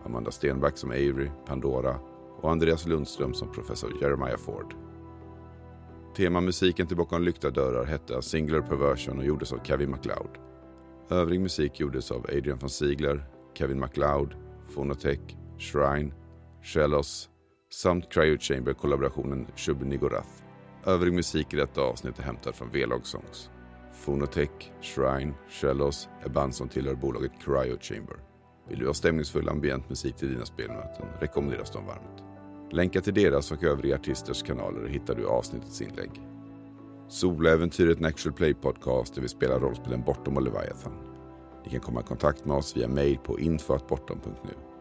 Amanda Stenback som Avery, Pandora och Andreas Lundström som professor Jeremiah Ford. Temamusiken till Bakom lyckta dörrar hette Singular Perversion och gjordes av Kevin MacLeod. Övrig musik gjordes av Adrian von Ziegler, Kevin MacLeod, Phonotech, Shrine, Shellos samt Cryo Chamber-kollaborationen Shub Nigorath. Övrig musik i detta avsnitt är hämtad från V-Log Songs. Phonotech, Shrine, Shellos är band som tillhör bolaget Cryo Chamber. Vill du ha stämningsfull ambient musik till dina spelmöten rekommenderas de varmt. Länkar till deras och övriga artisters kanaler hittar du i avsnittets inlägg. Soläventyret är en actual play podcast där vi spelar rollspelen Bortom och Leviathan. Ni kan komma i kontakt med oss via mail på infoatbortom.nu.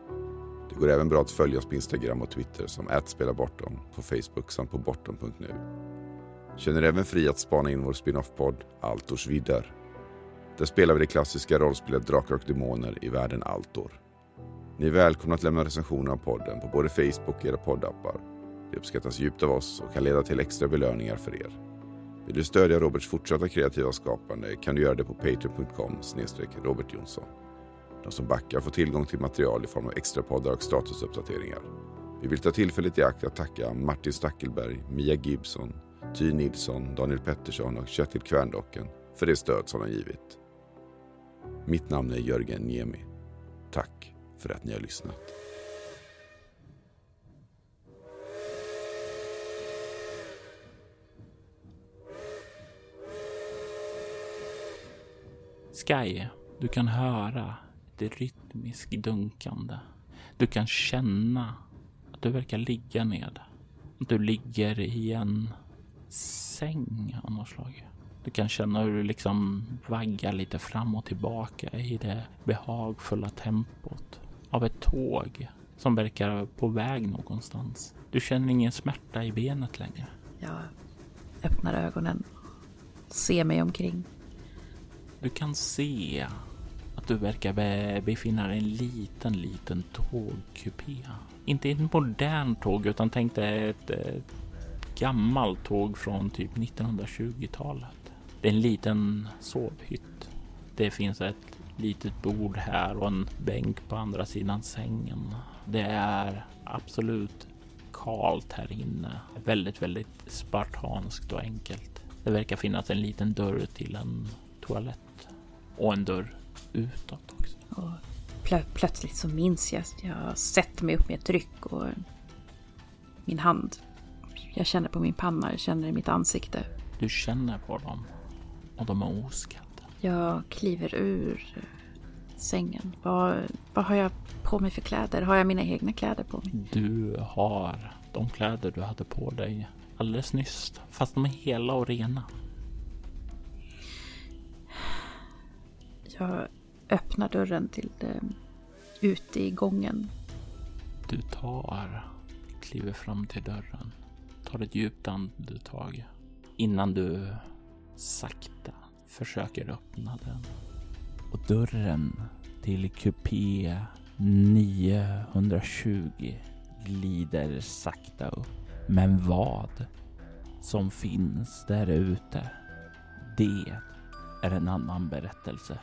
Det går även bra att följa oss på Instagram och Twitter som @spelabortom, på Facebook samt på bortom.nu. Känner även fri att spana in vår spin-off-podd Altors vidder. Där spelar vi det klassiska rollspelet Drakar och Demoner i världen Altor. Ni är välkomna att lämna recensioner av podden på både Facebook och era poddappar. Det uppskattas djupt av oss och kan leda till extra belöningar för er. Vill du stödja Roberts fortsatta kreativa skapande kan du göra det på patreon.com Robert Jonsson. De som alltså backar får tillgång till material i form av extra poddar och statusuppdateringar. Vi vill ta tillfället i akt att tacka Martin Stackelberg, Mia Gibson, Ty Nilsson, Daniel Pettersson och Kjetil Kvärndocken för det stöd som de givit. Mitt namn är Jörgen Niemi. Tack för att ni har lyssnat. Sky, du kan höra ett rytmiskt dunkande. Du kan känna att du verkar ligga ned. Att du ligger i en säng av något slag. Du kan känna hur du liksom vaggar lite fram och tillbaka i det behagfulla tempot av ett tåg som verkar på väg någonstans. Du känner ingen smärta i benet längre. Jag öppnar ögonen, ser mig omkring. Du kan se att du verkar befinna dig i en liten, liten tågkupé. Inte ett modernt tåg utan tänk dig ett, ett gammalt tåg från typ 1920-talet. Det är en liten sovhytt. Det finns ett litet bord här och en bänk på andra sidan sängen. Det är absolut kalt här inne. Väldigt, väldigt spartanskt och enkelt. Det verkar finnas en liten dörr till en toalett och en dörr utåt också. Och plö plötsligt så minns jag jag sätter mig upp med ett tryck och min hand. Jag känner på min panna, jag känner i mitt ansikte. Du känner på dem och de är oskadda. Jag kliver ur sängen. Vad, vad har jag på mig för kläder? Har jag mina egna kläder på mig? Du har de kläder du hade på dig alldeles nyss, fast de är hela och rena. Jag öppnar dörren till det, ute i gången. Du tar, kliver fram till dörren, tar ett djupt andetag innan du sakta försöker öppna den. Och dörren till kupé 920 glider sakta upp. Men vad som finns där ute, det är en annan berättelse.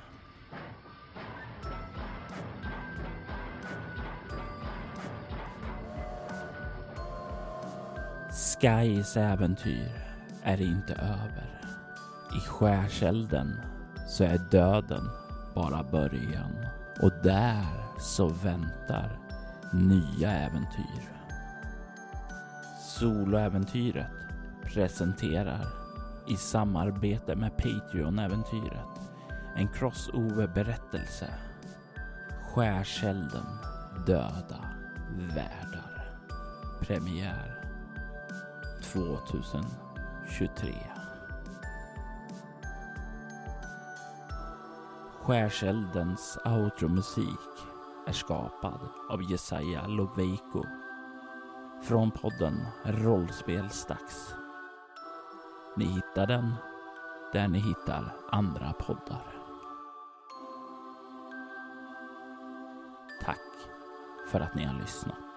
Skys äventyr är inte över. I skärselden så är döden bara början och där så väntar nya äventyr. Soloäventyret presenterar i samarbete med Patreon-äventyret en crossover-berättelse. Skärselden döda världar. Premiär 2023. Skärseldens outromusik är skapad av Jesaja Loveiko från podden Rollspelsdags. Ni hittar den där ni hittar andra poddar. Tack för att ni har lyssnat.